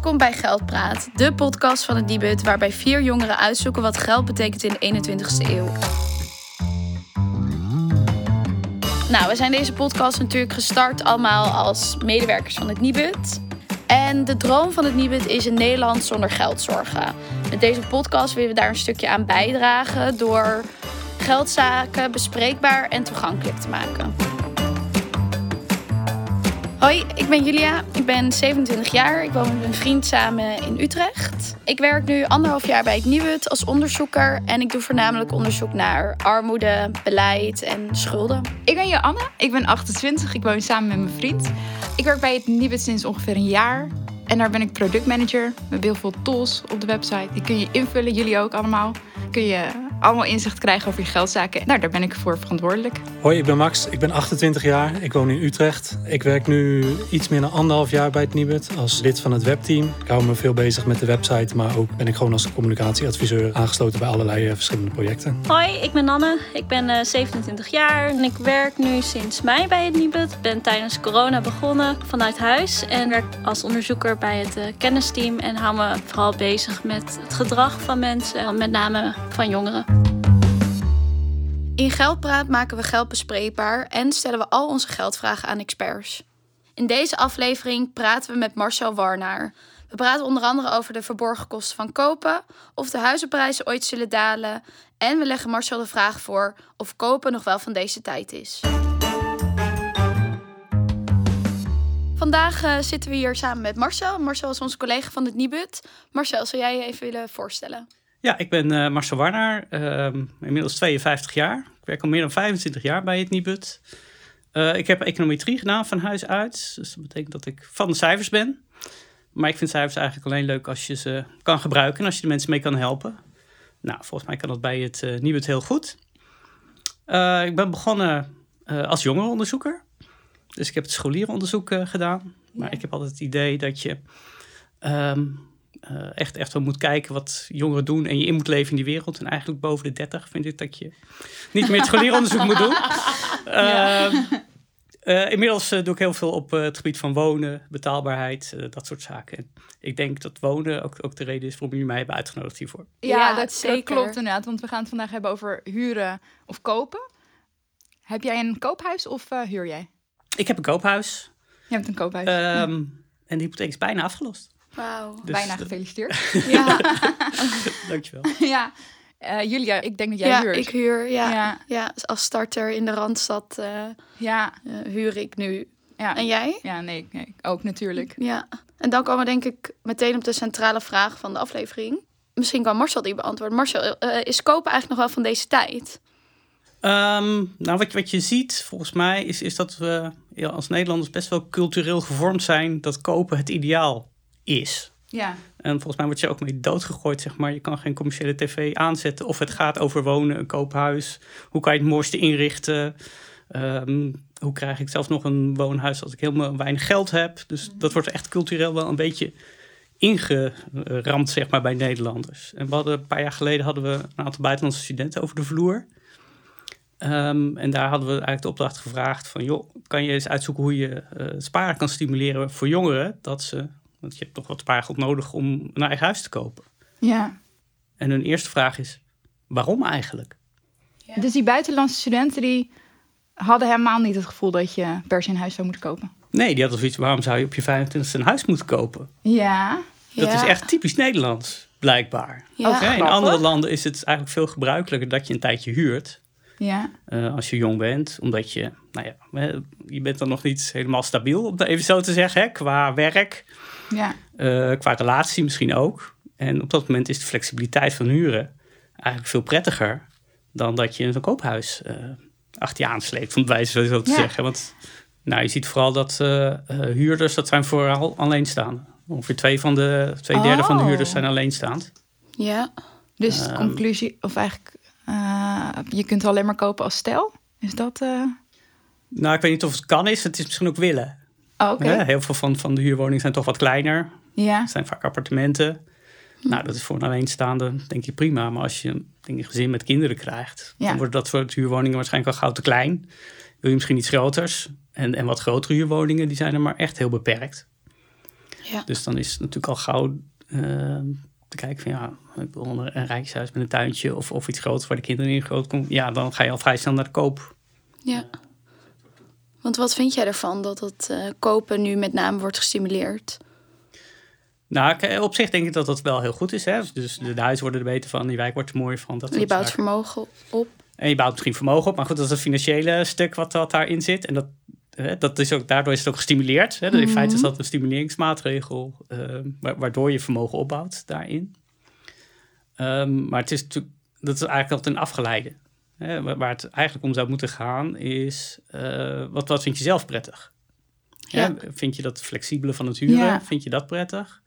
Welkom bij Geldpraat, de podcast van het Nibud waarbij vier jongeren uitzoeken wat geld betekent in de 21ste eeuw. Nou, we zijn deze podcast natuurlijk gestart allemaal als medewerkers van het Nibud. En de droom van het Nibud is een Nederland zonder geldzorgen. Met deze podcast willen we daar een stukje aan bijdragen door geldzaken bespreekbaar en toegankelijk te maken. Hoi, ik ben Julia. Ik ben 27 jaar. Ik woon met een vriend samen in Utrecht. Ik werk nu anderhalf jaar bij het Nieuwut als onderzoeker. En ik doe voornamelijk onderzoek naar armoede, beleid en schulden. Ik ben Joanne. Ik ben 28. Ik woon samen met mijn vriend. Ik werk bij het Nieuwut sinds ongeveer een jaar. En daar ben ik productmanager. Hebben heel veel tools op de website. Die kun je invullen, jullie ook allemaal. Kun je allemaal inzicht krijgen over je geldzaken. Nou, daar ben ik voor verantwoordelijk. Hoi, ik ben Max. Ik ben 28 jaar. Ik woon in Utrecht. Ik werk nu iets meer dan anderhalf jaar bij het Nibud als lid van het webteam. Ik hou me veel bezig met de website, maar ook ben ik gewoon als communicatieadviseur aangesloten bij allerlei eh, verschillende projecten. Hoi, ik ben Nanne. Ik ben 27 eh, jaar en ik werk nu sinds mei bij het Nibud. Ik ben tijdens corona begonnen vanuit huis en werk als onderzoeker bij het uh, kennisteam en hou me vooral bezig met het gedrag van mensen, met name van jongeren. In Geldpraat maken we geld bespreekbaar en stellen we al onze geldvragen aan experts. In deze aflevering praten we met Marcel Warnaar. We praten onder andere over de verborgen kosten van kopen, of de huizenprijzen ooit zullen dalen en we leggen Marcel de vraag voor of kopen nog wel van deze tijd is. Vandaag uh, zitten we hier samen met Marcel. Marcel is onze collega van het Nibud. Marcel, zou jij je even willen voorstellen? Ja, ik ben uh, Marcel Warnaar, uh, inmiddels 52 jaar. Ik werk al meer dan 25 jaar bij het Nibud. Uh, ik heb econometrie gedaan van huis uit. Dus dat betekent dat ik van de cijfers ben. Maar ik vind cijfers eigenlijk alleen leuk als je ze kan gebruiken en als je de mensen mee kan helpen. Nou, volgens mij kan dat bij het uh, Nibud heel goed. ik ben begonnen als jongerenonderzoeker. Dus ik heb het scholierenonderzoek gedaan. Maar ik heb altijd het idee dat je... Um, uh, echt, echt wel moet kijken wat jongeren doen en je in moet leven in die wereld. En eigenlijk boven de 30 vind ik dat je niet meer het scholieronderzoek moet doen. Uh, uh, inmiddels doe ik heel veel op het gebied van wonen, betaalbaarheid, dat soort zaken. En ik denk dat wonen ook, ook de reden is waarom jullie mij hebben uitgenodigd hiervoor. Ja, ja dat, zeker. dat klopt inderdaad, want we gaan het vandaag hebben over huren of kopen. Heb jij een koophuis of huur jij? Ik heb een koophuis. Je hebt een koophuis. Um, En de hypotheek is bijna afgelost. Wauw. Dus Bijna gefeliciteerd. ja. Dankjewel. Ja. Uh, Julia, ik denk dat jij ja, huurt. ik huur. Ja, ja. ja. als starter in de Randstad uh, ja. Uh, huur ik nu. Ja. En jij? Ja, nee, nee, ook natuurlijk. Ja. En dan komen we denk ik meteen op de centrale vraag van de aflevering. Misschien kan Marcel die beantwoorden. Marcel, is kopen eigenlijk nog wel van deze tijd? Um, nou, wat, wat je ziet volgens mij is, is dat we ja, als Nederlanders best wel cultureel gevormd zijn dat kopen het ideaal is. Ja. En volgens mij word je ook mee doodgegooid, zeg maar. Je kan geen commerciële tv aanzetten. Of het gaat over wonen, een koophuis. Hoe kan je het mooiste inrichten? Um, hoe krijg ik zelfs nog een woonhuis als ik helemaal weinig geld heb? Dus mhm. dat wordt echt cultureel wel een beetje ingeramd, zeg maar, bij Nederlanders. En we hadden, een paar jaar geleden hadden we een aantal buitenlandse studenten over de vloer. Um, en daar hadden we eigenlijk de opdracht gevraagd van... joh, kan je eens uitzoeken hoe je uh, sparen kan stimuleren voor jongeren... dat ze want je hebt toch wat spaargeld nodig om een eigen huis te kopen. Ja. En hun eerste vraag is, waarom eigenlijk? Ja. Dus die buitenlandse studenten die hadden helemaal niet het gevoel dat je per se een huis zou moeten kopen? Nee, die hadden zoiets, waarom zou je op je 25 een huis moeten kopen? Ja. Dat is echt typisch Nederlands, blijkbaar. Ja. in andere landen is het eigenlijk veel gebruikelijker dat je een tijdje huurt. Ja. Uh, als je jong bent, omdat je, nou ja, je bent dan nog niet helemaal stabiel, om dat even zo te zeggen, hè, qua werk. Ja. Uh, qua relatie misschien ook. En op dat moment is de flexibiliteit van huren eigenlijk veel prettiger dan dat je een koophuis uh, achter je aansleept, om het wijze zo te zeggen. Want nou, je ziet vooral dat uh, huurders, dat zijn vooral alleenstaande. Ongeveer twee, van de, twee oh. derde van de huurders zijn alleenstaand. Ja. Dus um, conclusie, of eigenlijk, je kunt alleen maar kopen als stel? Is dat... Nou, ik weet niet of het kan is. Het is misschien ook willen. Oh, okay. Heel veel van, van de huurwoningen zijn toch wat kleiner. Ja. Het zijn vaak appartementen. Hm. Nou, dat is voor een alleenstaande denk ik prima. Maar als je denk ik, een gezin met kinderen krijgt, ja. dan wordt dat voor huurwoningen waarschijnlijk al gauw te klein. Wil je misschien iets groters. En, en wat grotere huurwoningen, die zijn er maar echt heel beperkt. Ja. Dus dan is het natuurlijk al gauw ehm, te kijken van ja, ik wil een, een rijkshuis met een tuintje of, of iets groots waar de kinderen in groot komen. Ja, dan ga je al vrij snel naar de koop. Ja. Want wat vind jij ervan dat het eh, kopen nu met name wordt gestimuleerd? Nou, k- op zich denk ik dat dat wel heel goed is. Hè? Dus de, de huizen worden er beter van, die wijk wordt er mooier van. Dat Je bouwt zaken. vermogen op. En je bouwt misschien vermogen op. Maar goed, dat is het financiële stuk wat, wat daarin zit. En dat, hè, dat is ook, daardoor is het ook gestimuleerd. Hè? Dus In feite is dat een stimuleringsmaatregel. eh, wa- waardoor je vermogen opbouwt daarin. Ehm, maar het is natuurlijk, dat is eigenlijk altijd een afgeleide. Hè? Waar, het eigenlijk om zou moeten gaan is, eh, wat, wat vind je zelf prettig? Ja. Vind je dat flexibele van het huren, Ja. vind je dat prettig?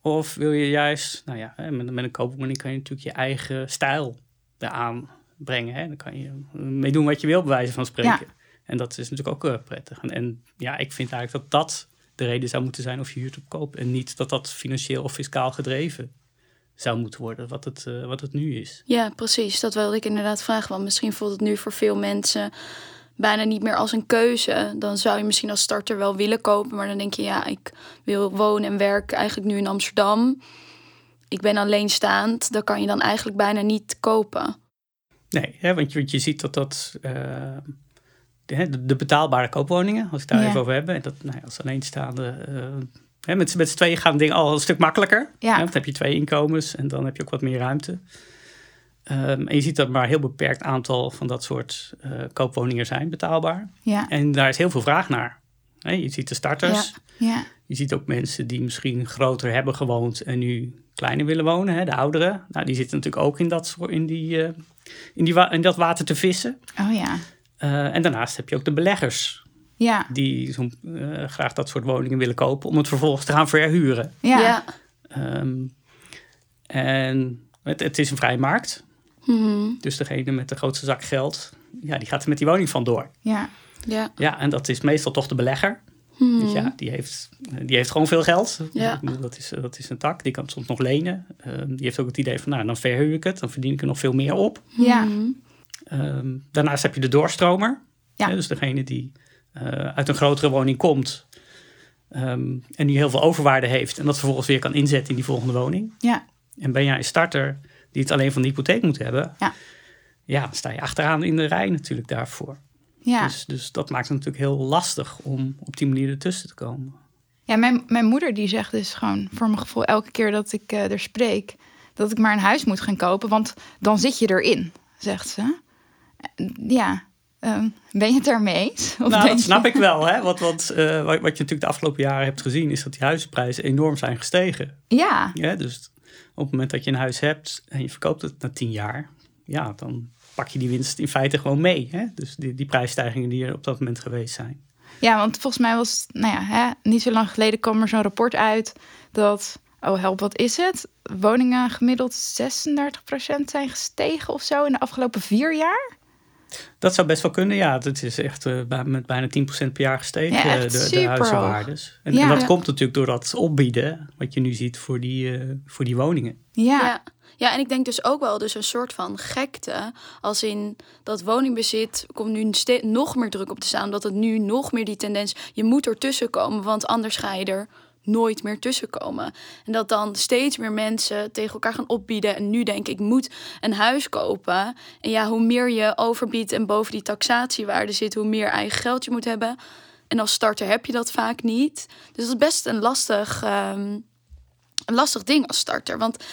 Of wil je juist, nou ja, met, met een koopwoning kan je natuurlijk je eigen stijl eraan brengen. Hè? Dan kan je mee doen wat je wil, bij wijze van spreken. En dat is natuurlijk ook eh, prettig. En, en ja, ik vind eigenlijk dat dat de reden zou moeten zijn of je huurt op koop. En niet dat dat financieel of fiscaal gedreven zou moeten worden, wat het, eh, wat het nu is. Ja, precies. Dat wilde ik inderdaad vragen. Want misschien voelt het nu voor veel mensen bijna niet meer als een keuze. Dan zou je misschien als starter wel willen kopen. Maar dan denk je, ja, ik wil wonen en werken eigenlijk nu in Amsterdam. Ik ben alleenstaand. Dat kan je dan eigenlijk bijna niet kopen. Nee, hè, want, je, want je ziet dat dat... eh, de, betaalbare koopwoningen, als ik daar Ja. even over heb... en dat nou ja, als alleenstaande... eh, hè, met, met z'n tweeën gaan dingen al een stuk makkelijker. Ja. Hè, want dan heb je twee inkomens en dan heb je ook wat meer ruimte. Ehm, en je ziet dat maar een heel beperkt aantal van dat soort eh, koopwoningen zijn betaalbaar. Ja. En daar is heel veel vraag naar. Hè, je ziet de starters. Ja. Je ziet ook mensen die misschien groter hebben gewoond en nu kleiner willen wonen. Hè, de ouderen. Nou, die zitten natuurlijk ook in dat, in die, eh, in die in dat water te vissen. Oh ja. Eh, en daarnaast heb je ook de beleggers. Ja. Die zo'n, eh, graag dat soort woningen willen kopen om het vervolgens te gaan verhuren. Ja. ja. Ehm, en het, het is een vrije markt. Mhm. Dus degene met de grootste zak geld, ja, die gaat er met die woning vandoor. Ja. Ja. Ja, en dat is meestal toch de belegger. Mhm. Dus ja, die heeft, die heeft gewoon veel geld. Ja. Dat, is, dat is een tak. Die kan het soms nog lenen. Ehm, die heeft ook het idee van, nou, dan verhuur ik het. Dan verdien ik er nog veel meer op. Ja. Mhm. Ehm, daarnaast heb je de doorstromer. Ja. Hè, dus degene die uit een grotere woning komt. ehm, en die heel veel overwaarde heeft. En dat vervolgens weer kan inzetten in die volgende woning. Ja. En ben jij een starter die het alleen van de hypotheek moet hebben. Ja. Ja, dan sta je achteraan in de rij natuurlijk daarvoor. Ja. Dus, dus dat maakt het natuurlijk heel lastig om op die manier ertussen te komen. Ja, mijn, mijn moeder die zegt dus gewoon voor mijn gevoel elke keer dat ik eh, er spreek... dat ik maar een huis moet gaan kopen, want dan zit je erin, zegt ze. Eh, Ja, ehm, ben je het daarmee eens? Of nou, dat je- snap ik wel. Hè? Want, want eh, wat, wat je natuurlijk de afgelopen jaren hebt gezien... is dat die huizenprijzen enorm zijn gestegen. Ja, Ja, dus op het moment dat je een huis hebt en je verkoopt het na tien jaar... ja, dan pak je die winst in feite gewoon mee. Hè? Dus die, die prijsstijgingen die er op dat moment geweest zijn. ja, want volgens mij was nou ja, hè, niet zo lang geleden kwam er zo'n rapport uit dat, oh help, wat is het? Woningen gemiddeld 36% zijn gestegen of zo in de afgelopen vier jaar. Dat zou best wel kunnen, ja. Het is echt eh, met bijna 10% per jaar gestegen, Ja, eh, de, de huizenwaardes. En, Ja. en dat Ja. komt natuurlijk door dat opbieden... wat je nu ziet voor die, eh, voor die woningen. Ja, Ja. ja, en ik denk dus ook wel dus een soort van gekte. Als in dat woningbezit komt nu nog meer druk op te staan. Dat het nu nog meer die tendens... Je moet ertussen komen, want anders ga je er nooit meer tussenkomen. En dat dan steeds meer mensen tegen elkaar gaan opbieden. En nu denk ik, ik moet een huis kopen. En ja, hoe meer je overbiedt en boven die taxatiewaarde zit... hoe meer eigen geld je moet hebben. En als starter heb je dat vaak niet. Dus dat is best een lastig, ehm, een lastig ding als starter. Want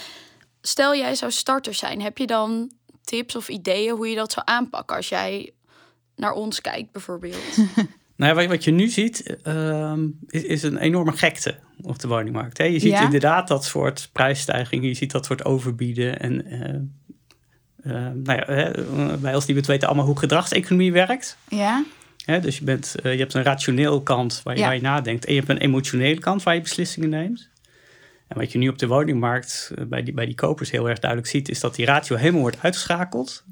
stel jij zou starter zijn, heb je dan tips of ideeën hoe je dat zou aanpakken als jij naar ons kijkt bijvoorbeeld? Nou ja, wat, wat je nu ziet, ehm, is, is een enorme gekte op de woningmarkt. Hè? Je ziet Ja. inderdaad dat soort prijsstijgingen, je ziet dat soort overbieden. En eh, nou ja, hè, wij als die weten allemaal hoe gedragseconomie werkt. ja, Hè? Dus je, bent, eh, je hebt een rationeel kant waar je, Ja. waar je nadenkt. En je hebt een emotionele kant waar je beslissingen neemt. En wat je nu op de woningmarkt eh, bij die, bij die kopers heel erg duidelijk ziet, is dat die ratio helemaal wordt uitgeschakeld.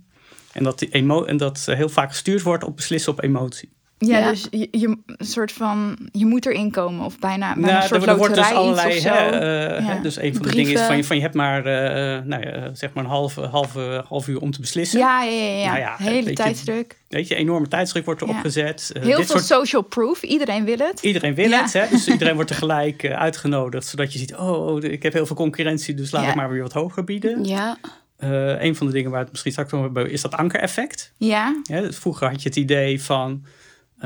En dat, die emo en dat heel vaak gestuurd wordt op beslissen op emotie. Ja, Ja. dus je, je, een soort van, je moet erin komen of bijna, bijna Nou, een soort er, wordt dus allerlei. iets Hè, eh, Ja. dus een van de dingen is van je, van je hebt maar, eh, nou ja, zeg maar een half, half, half uur om te beslissen. ja, ja, ja, ja. Nou ja, hele weet je, tijdsdruk. Weet je, enorme tijdsdruk wordt erop gezet. Eh, Heel dit veel soort, social proof. Iedereen wil het. iedereen wil het, hè? dus iedereen wordt tegelijk eh, uitgenodigd, zodat je ziet, oh, oh, ik heb heel veel concurrentie, dus laat ik maar weer wat hoger bieden. Ja, Eh, een van de dingen waar het misschien straks over is dat ankereffect. Ja, Ja, dus vroeger had je het idee van,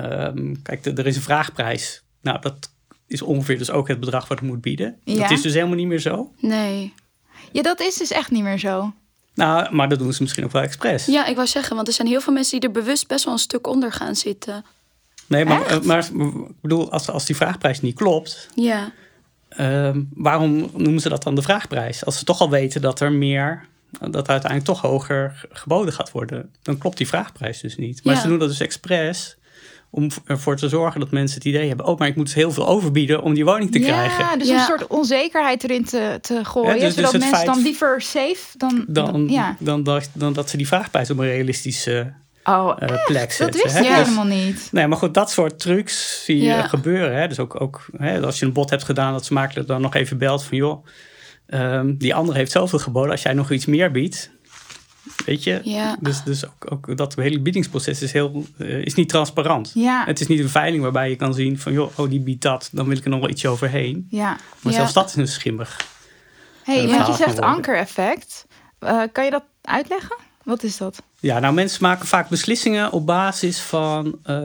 ehm, kijk, er is een vraagprijs. Nou, dat is ongeveer dus ook het bedrag wat het moet bieden. Dat Ja. is dus helemaal niet meer zo. nee. ja, dat is dus echt niet meer zo. Nou, maar dat doen ze misschien ook wel expres. Ja, ik wou zeggen, want er zijn heel veel mensen die er bewust best wel een stuk onder gaan zitten. nee, maar, maar ik bedoel, als, als die vraagprijs niet klopt, Ja, ehm, waarom noemen ze dat dan de vraagprijs? Als ze toch al weten dat er meer, dat er uiteindelijk toch hoger geboden gaat worden, dan klopt die vraagprijs dus niet. Maar Ja. ze doen dat dus expres om ervoor te zorgen dat mensen het idee hebben: oh, maar ik moet dus heel veel overbieden om die woning te ja, krijgen. dus Ja. een soort onzekerheid erin te, te gooien. Ja, dus- dus zodat mensen feit- dan liever safe dan... Dan, ja. dan, dat, dan dat ze die vraagprijs op een realistische Oh, eh, plek dat zetten. wist hè? ik Ja. Dus- helemaal niet. Nee, maar goed, dat soort trucs zie je Ja. gebeuren. Hè? Dus ook, ook hè, als je een bod hebt gedaan, dat ze makelaar dan nog even belt van... joh, ehm, die andere heeft zoveel geboden. Als jij nog iets meer biedt, weet je... ja. Dus, dus ook, ook dat hele biedingsproces is, heel, eh, is niet transparant. Ja, Het is niet een veiling waarbij je kan zien van... joh, oh, die biedt dat, dan wil ik er nog wel ietsje overheen. ja. Maar zelfs dat is een schimmig. hey, een want je zegt ankereffect. Eh, kan je dat uitleggen? Wat is dat? Ja, nou mensen maken vaak beslissingen op basis van eh,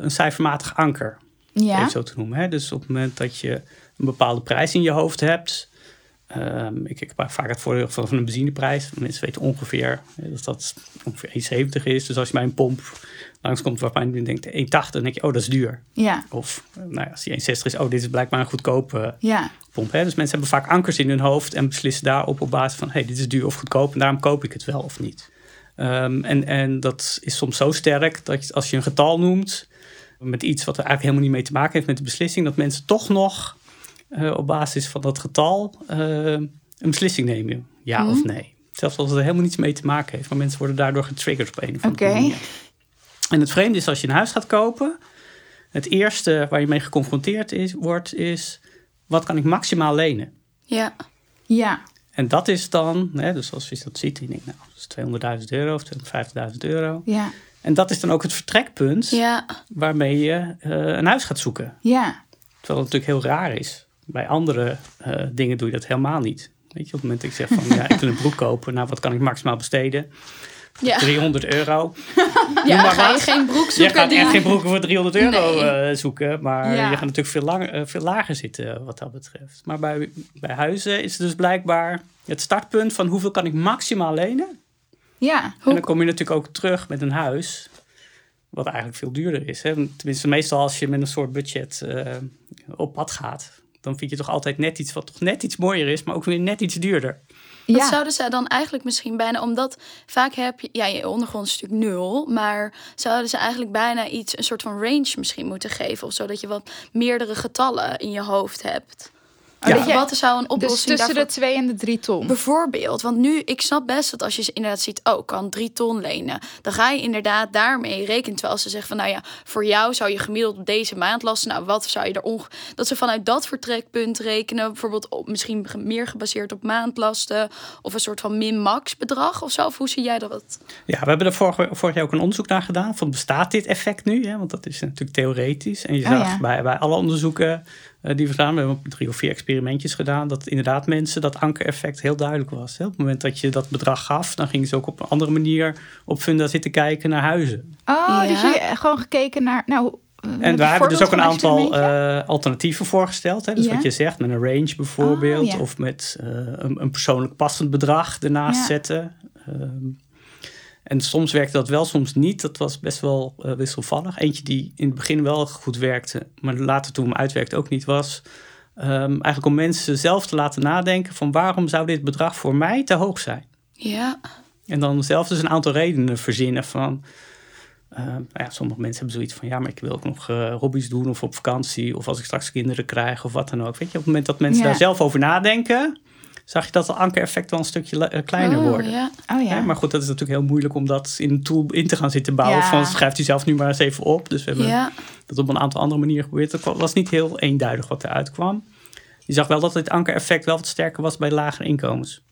een cijfermatig anker. Ja, even zo te noemen. Hè? Dus op het moment dat je een bepaalde prijs in je hoofd hebt. Ehm, ik, ik heb vaak het voordeel van, een benzineprijs. Mensen weten ongeveer hè, dat dat ongeveer 1,70 is. Dus als je bij een pomp langskomt waarvan je denkt 1,80, dan denk je, oh, dat is duur. ja, Of eh, nou ja, als die 1,60 is, oh, dit is blijkbaar een goedkope ja. pomp. Hè? Dus mensen hebben vaak ankers in hun hoofd en beslissen daarop op basis van, hey, dit is duur of goedkoop en daarom koop ik het wel of niet. Ehm, en, en dat is soms zo sterk dat als je een getal noemt met iets wat er eigenlijk helemaal niet mee te maken heeft met de beslissing, dat mensen toch nog eh, op basis van dat getal eh, een beslissing nemen. Ja of nee. Zelfs als het er helemaal niets mee te maken heeft. Maar mensen worden daardoor getriggerd op een of andere Oké. manier. En het vreemde is als je een huis gaat kopen. Het eerste waar je mee geconfronteerd is, wordt is... wat kan ik maximaal lenen? Ja, Ja, En dat is dan, hè, dus als je dat ziet, je denkt, nou, dat is 200.000 euro of 250.000 euro. ja, En dat is dan ook het vertrekpunt ja, waarmee je eh, een huis gaat zoeken. ja. Terwijl het natuurlijk heel raar is. Bij andere eh, dingen doe je dat helemaal niet. Weet je, op het moment dat ik zeg van, ja, ik wil een broek kopen. Nou, wat kan ik maximaal besteden? ja. 300 euro. ja maar ga je wat. geen broek Je zoeken gaat die... echt geen broeken voor 300 euro Nee. eh, zoeken. Maar Ja. je gaat natuurlijk veel, eh, veel lager zitten wat dat betreft. Maar bij, bij huizen is het dus blijkbaar het startpunt van hoeveel kan ik maximaal lenen. Ja, En dan kom je natuurlijk ook terug met een huis. Wat eigenlijk veel duurder is. Hè? Tenminste, meestal als je met een soort budget op pad gaat. Dan vind je toch altijd net iets wat toch net iets mooier is. Maar ook weer net iets duurder. Dat ja. zouden ze dan eigenlijk misschien bijna, omdat vaak heb je, ja, je ondergrond is natuurlijk nul, maar zouden ze eigenlijk bijna iets, een soort van range misschien moeten geven of zo, dat je wat meerdere getallen in je hoofd hebt. Oh, Ja. je- Wat zou een dus oplossing tussen daarvoor... de 2 en de 3 ton. Bijvoorbeeld, want nu, ik snap best dat als je inderdaad ziet, oh, ik kan drie ton lenen. Dan ga je inderdaad daarmee rekenen. Terwijl ze zeggen van, nou ja, voor jou zou je gemiddeld op deze maand lasten. Nou, wat zou je er onge... Dat ze vanuit dat vertrekpunt rekenen. Bijvoorbeeld op, misschien meer gebaseerd op maandlasten. Of een soort van min-max bedrag of zo. Of hoe zie jij dat? Ja, we hebben er vorig, vorig jaar ook een onderzoek naar gedaan. Van bestaat dit effect nu? Hè? Want dat is natuurlijk theoretisch. En je Oh, zag ja. bij, bij alle onderzoeken eh, die we gedaan hebben, we hebben drie of vier experimentjes gedaan, dat inderdaad mensen dat ankereffect heel duidelijk was. Hè? Op het moment dat je dat bedrag gaf, dan gingen ze ook op een andere manier op funda zitten kijken naar huizen. Oh, dus Ja. je hebt gewoon gekeken naar... Nou, eh, En we hebben dus voorbeeld ook een aantal eh, alternatieven voorgesteld. Hè? Dus Ja. wat je zegt, met een range bijvoorbeeld. Oh, ja. Of met eh, een, een persoonlijk passend bedrag ernaast Ja. zetten. Ehm, en soms werkte dat wel, soms niet. Dat was best wel eh, wisselvallig. Eentje die in het begin wel goed werkte, maar later toen hem uitwerkte ook niet was. ehm, eigenlijk om mensen zelf te laten nadenken van waarom zou dit bedrag voor mij te hoog zijn? Ja, En dan zelf dus een aantal redenen verzinnen van... eh, nou ja, sommige mensen hebben zoiets van... ja, maar ik wil ook nog eh, hobby's doen of op vakantie... of als ik straks kinderen krijg of wat dan ook. Weet je, op het moment dat mensen Ja. daar zelf over nadenken... zag je dat het ankereffect wel een stukje eh, kleiner Oh, wordt. ja. Oh ja. Maar goed, dat is natuurlijk heel moeilijk om dat in een tool in te gaan zitten bouwen. Ja. Van schrijft u zelf nu maar eens even op. Dus we hebben ja. dat op een aantal andere manieren geprobeerd. Het wa- was niet heel eenduidig wat eruit kwam. Je zag wel dat het ankereffect wel wat sterker was bij lagere inkomens.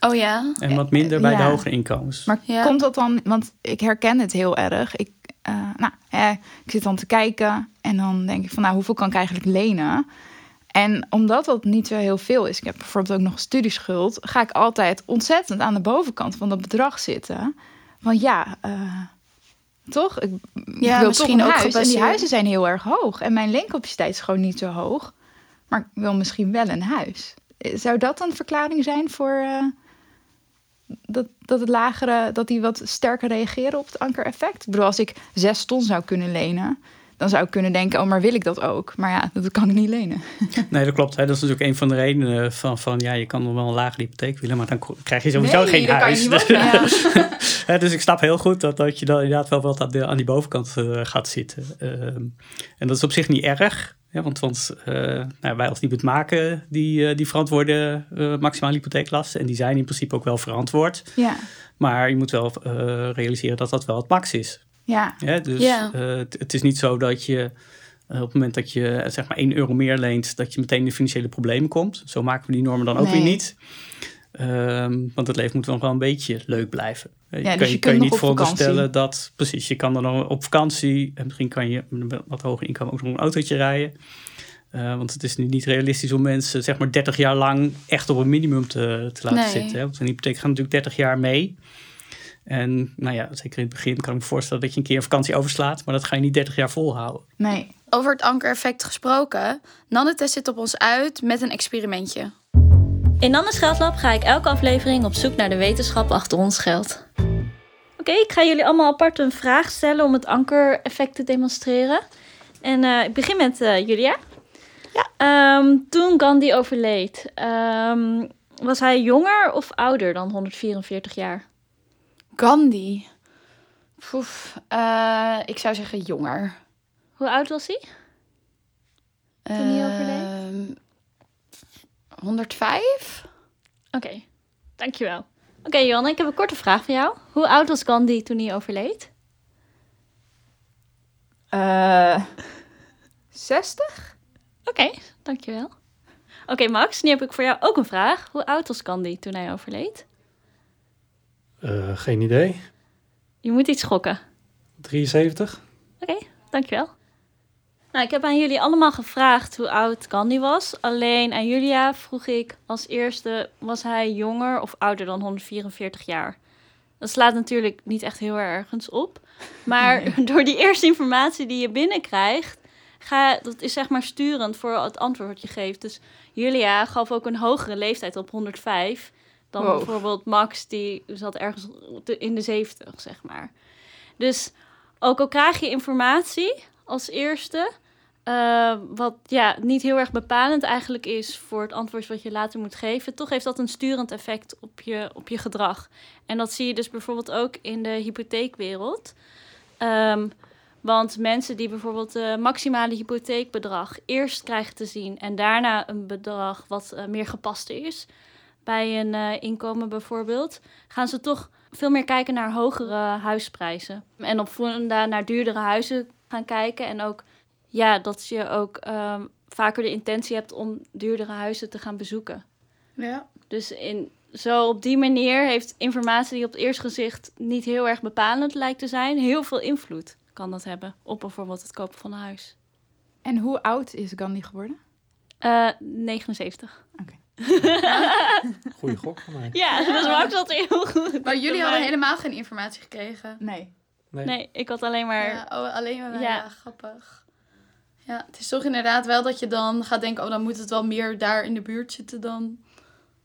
Oh ja. En wat minder bij de hogere inkomens. Maar Ja. komt dat dan, want ik herken het heel erg. Ik, eh, nou, hè, ik zit dan te kijken en dan denk ik van, nou, hoeveel kan ik eigenlijk lenen? En omdat dat niet zo heel veel is, ik heb bijvoorbeeld ook nog studieschuld, ga ik altijd ontzettend aan de bovenkant van dat bedrag zitten. Want ja, eh, toch? Ik, ik Ja, wil misschien toch een ook huis. En die huizen zijn heel erg hoog. En mijn leencapaciteit is gewoon niet zo hoog. Maar ik wil misschien wel een huis. Zou dat een verklaring zijn voor eh, dat, dat het lagere, dat die wat sterker reageren op het ankereffect? Ik bedoel, als ik zes ton zou kunnen lenen, dan zou ik kunnen denken, oh, maar wil ik dat ook? Maar ja, dat kan ik niet lenen. Nee, dat klopt. Hè. Dat is natuurlijk een van de redenen van, van ja, je kan nog wel een lagere hypotheek willen, maar dan krijg je sowieso Nee, geen huis. niet Dus, dus ik snap heel goed dat, dat je dan inderdaad wel wat aan, de- aan die bovenkant eh, gaat zitten. Ehm, en dat is op zich niet erg. Ja, want want eh, nou, wij als het maken, die, eh, die verantwoorden eh maximale hypotheeklasten. En die zijn in principe ook wel verantwoord. Ja, Maar je moet wel realiseren dat dat wel het max is. Ja, Ja, dus Ja. eh, het, het is niet zo dat je eh, op het moment dat je eh, zeg maar 1 euro meer leent, dat je meteen in de financiële problemen komt. Zo maken we die normen dan ook Nee. weer niet. Ehm, want het leven moet nog wel een beetje leuk blijven. Ja, dus kan je je, kunt kan je nog niet vakantie. dat, precies, je kan dan nog op vakantie en misschien kan je met een wat hoger inkomen ook nog een autootje rijden. Eh, want het is nu niet realistisch om mensen zeg maar 30 jaar lang echt op een minimum te, te laten Nee. zitten. Hè? Want een hypotheek gaat natuurlijk 30 jaar mee. En nou ja, zeker in het begin kan ik me voorstellen dat je een keer een vakantie overslaat, maar dat ga je niet 30 jaar volhouden. nee. Over het ankereffect gesproken. Nanne test dit op ons uit met een experimentje. In Nannes Geldlab ga ik elke aflevering op zoek naar de wetenschap achter ons geld. Oké, ik ga jullie allemaal apart een vraag stellen om het ankereffect te demonstreren. En eh, ik begin met eh, Julia. Ja. Ehm, toen Gandhi overleed, ehm, was hij jonger of ouder dan 144 jaar? Gandhi. Poef, eh, ik zou zeggen jonger. Hoe oud was hij? Toen hij overleed? Ehm, 105? Oké, dankjewel. Oké, Johanna, ik heb een korte vraag voor jou. Hoe oud was Gandhi toen hij overleed? Eh 60? Oké, dankjewel. Oké, Max, nu heb ik voor jou ook een vraag. Hoe oud was Gandhi toen hij overleed? Eh, geen idee. Je moet iets schokken. 73? Oké, dankjewel. Nou, ik heb aan jullie allemaal gevraagd hoe oud Gandhi was. Alleen aan Julia vroeg ik als eerste, was hij jonger of ouder dan 144 jaar? Dat slaat natuurlijk niet echt heel ergens op. Maar door die eerste informatie die je binnenkrijgt, ga, dat is zeg maar sturend voor het antwoord wat je geeft. Dus Julia gaf ook een hogere leeftijd op 105 dan Wow. bijvoorbeeld Max, die zat ergens in de 70, zeg maar. Dus ook al krijg je informatie als eerste, eh, wat ja, niet heel erg bepalend eigenlijk is voor het antwoord wat je later moet geven, toch heeft dat een sturend effect op je, op je gedrag. En dat zie je dus bijvoorbeeld ook in de hypotheekwereld. Ehm, want mensen die bijvoorbeeld het maximale hypotheekbedrag eerst krijgen te zien en daarna een bedrag wat eh, meer gepast is, bij een eh, inkomen bijvoorbeeld, gaan ze toch veel meer kijken naar hogere huisprijzen. En op voorhand naar duurdere huizen gaan kijken. En ook ja, dat je ook ehm, vaker de intentie hebt om duurdere huizen te gaan bezoeken. Ja. Dus in, zo op die manier heeft informatie die op het eerste gezicht niet heel erg bepalend lijkt te zijn, heel veel invloed kan dat hebben op bijvoorbeeld het kopen van een huis. En hoe oud is Gandhi geworden? Eh 79. Goeie gok van mij. Ja, dus Max had heel goed. Maar jullie hadden helemaal geen informatie gekregen. Nee. Nee. Nee, ik had alleen maar... Ja, oh, alleen maar Ja. ja. grappig. Ja, het is toch inderdaad wel dat je dan gaat denken... oh, dan moet het wel meer daar in de buurt zitten dan...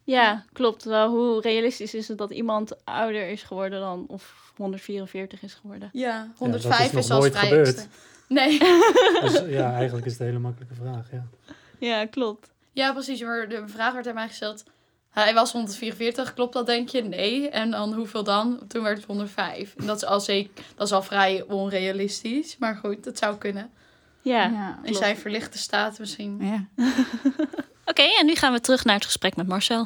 Ja, klopt. Wel, hoe realistisch is het dat iemand ouder is geworden dan of 144 is geworden? Ja, dat 105 is nog is al nooit vrij gebeurd. extreem. Nee. Dus ja, eigenlijk is het een hele makkelijke vraag. Ja. Ja, klopt. Ja, precies. Maar de vraag werd aan mij gesteld... Hij was 144, klopt dat denk je? Nee. En dan hoeveel dan? Toen werd het 105. En dat is al, zeker, dat is al vrij onrealistisch. Maar goed, dat zou kunnen. Ja. Ja. In zijn verlichte staat misschien. ja. Oké, Oké, en nu gaan we terug naar het gesprek met Marcel.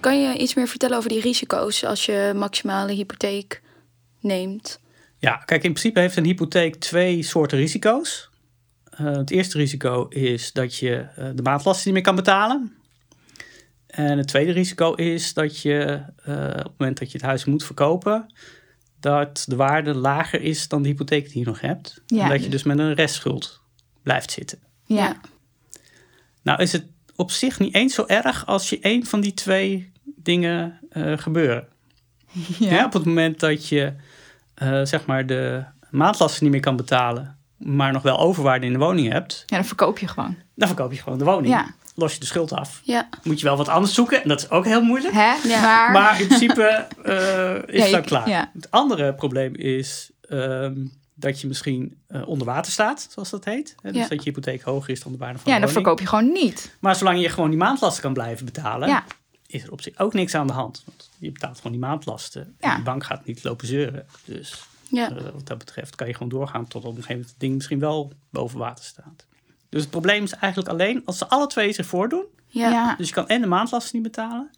Kan je iets meer vertellen over die risico's als je maximale hypotheek neemt? Ja, kijk, in principe heeft een hypotheek twee soorten risico's. Uh, het eerste risico is dat je uh, de maandlasten niet meer kan betalen. En het tweede risico is dat je uh, op het moment dat je het huis moet verkopen, dat de waarde lager is dan de hypotheek die je nog hebt. Ja, en dat je dus- met een restschuld blijft zitten. Ja. Nou is het op zich niet eens zo erg als je één van die twee dingen eh, gebeuren. Ja. op het moment dat je eh, zeg maar de maandlasten niet meer kan betalen, maar nog wel overwaarde in de woning hebt, Ja, dan verkoop je gewoon. dan verkoop je gewoon de woning. Ja. Los je de schuld af. Ja, Moet je wel wat anders zoeken en dat is ook heel moeilijk. Hè? Ja. Maar, Maar in principe eh, is Ja, dat klaar. ja. Het andere probleem is ehm, dat je misschien eh, onder water staat, zoals dat heet. Hè? Dus Ja. dat je hypotheek hoger is dan de waarde van ja, de dan woning. verkoop je gewoon niet. Maar zolang je gewoon die maandlasten kan blijven betalen, Ja. is er op zich ook niks aan de hand. Want je betaalt gewoon die maandlasten. Ja. En de bank gaat niet lopen zeuren. Dus ja, eh, wat dat betreft kan je gewoon doorgaan tot op een gegeven moment het ding misschien wel boven water staat. Dus het probleem is eigenlijk alleen als ze alle twee zich voordoen. ja. Ja. Dus je kan en de maandlasten niet betalen.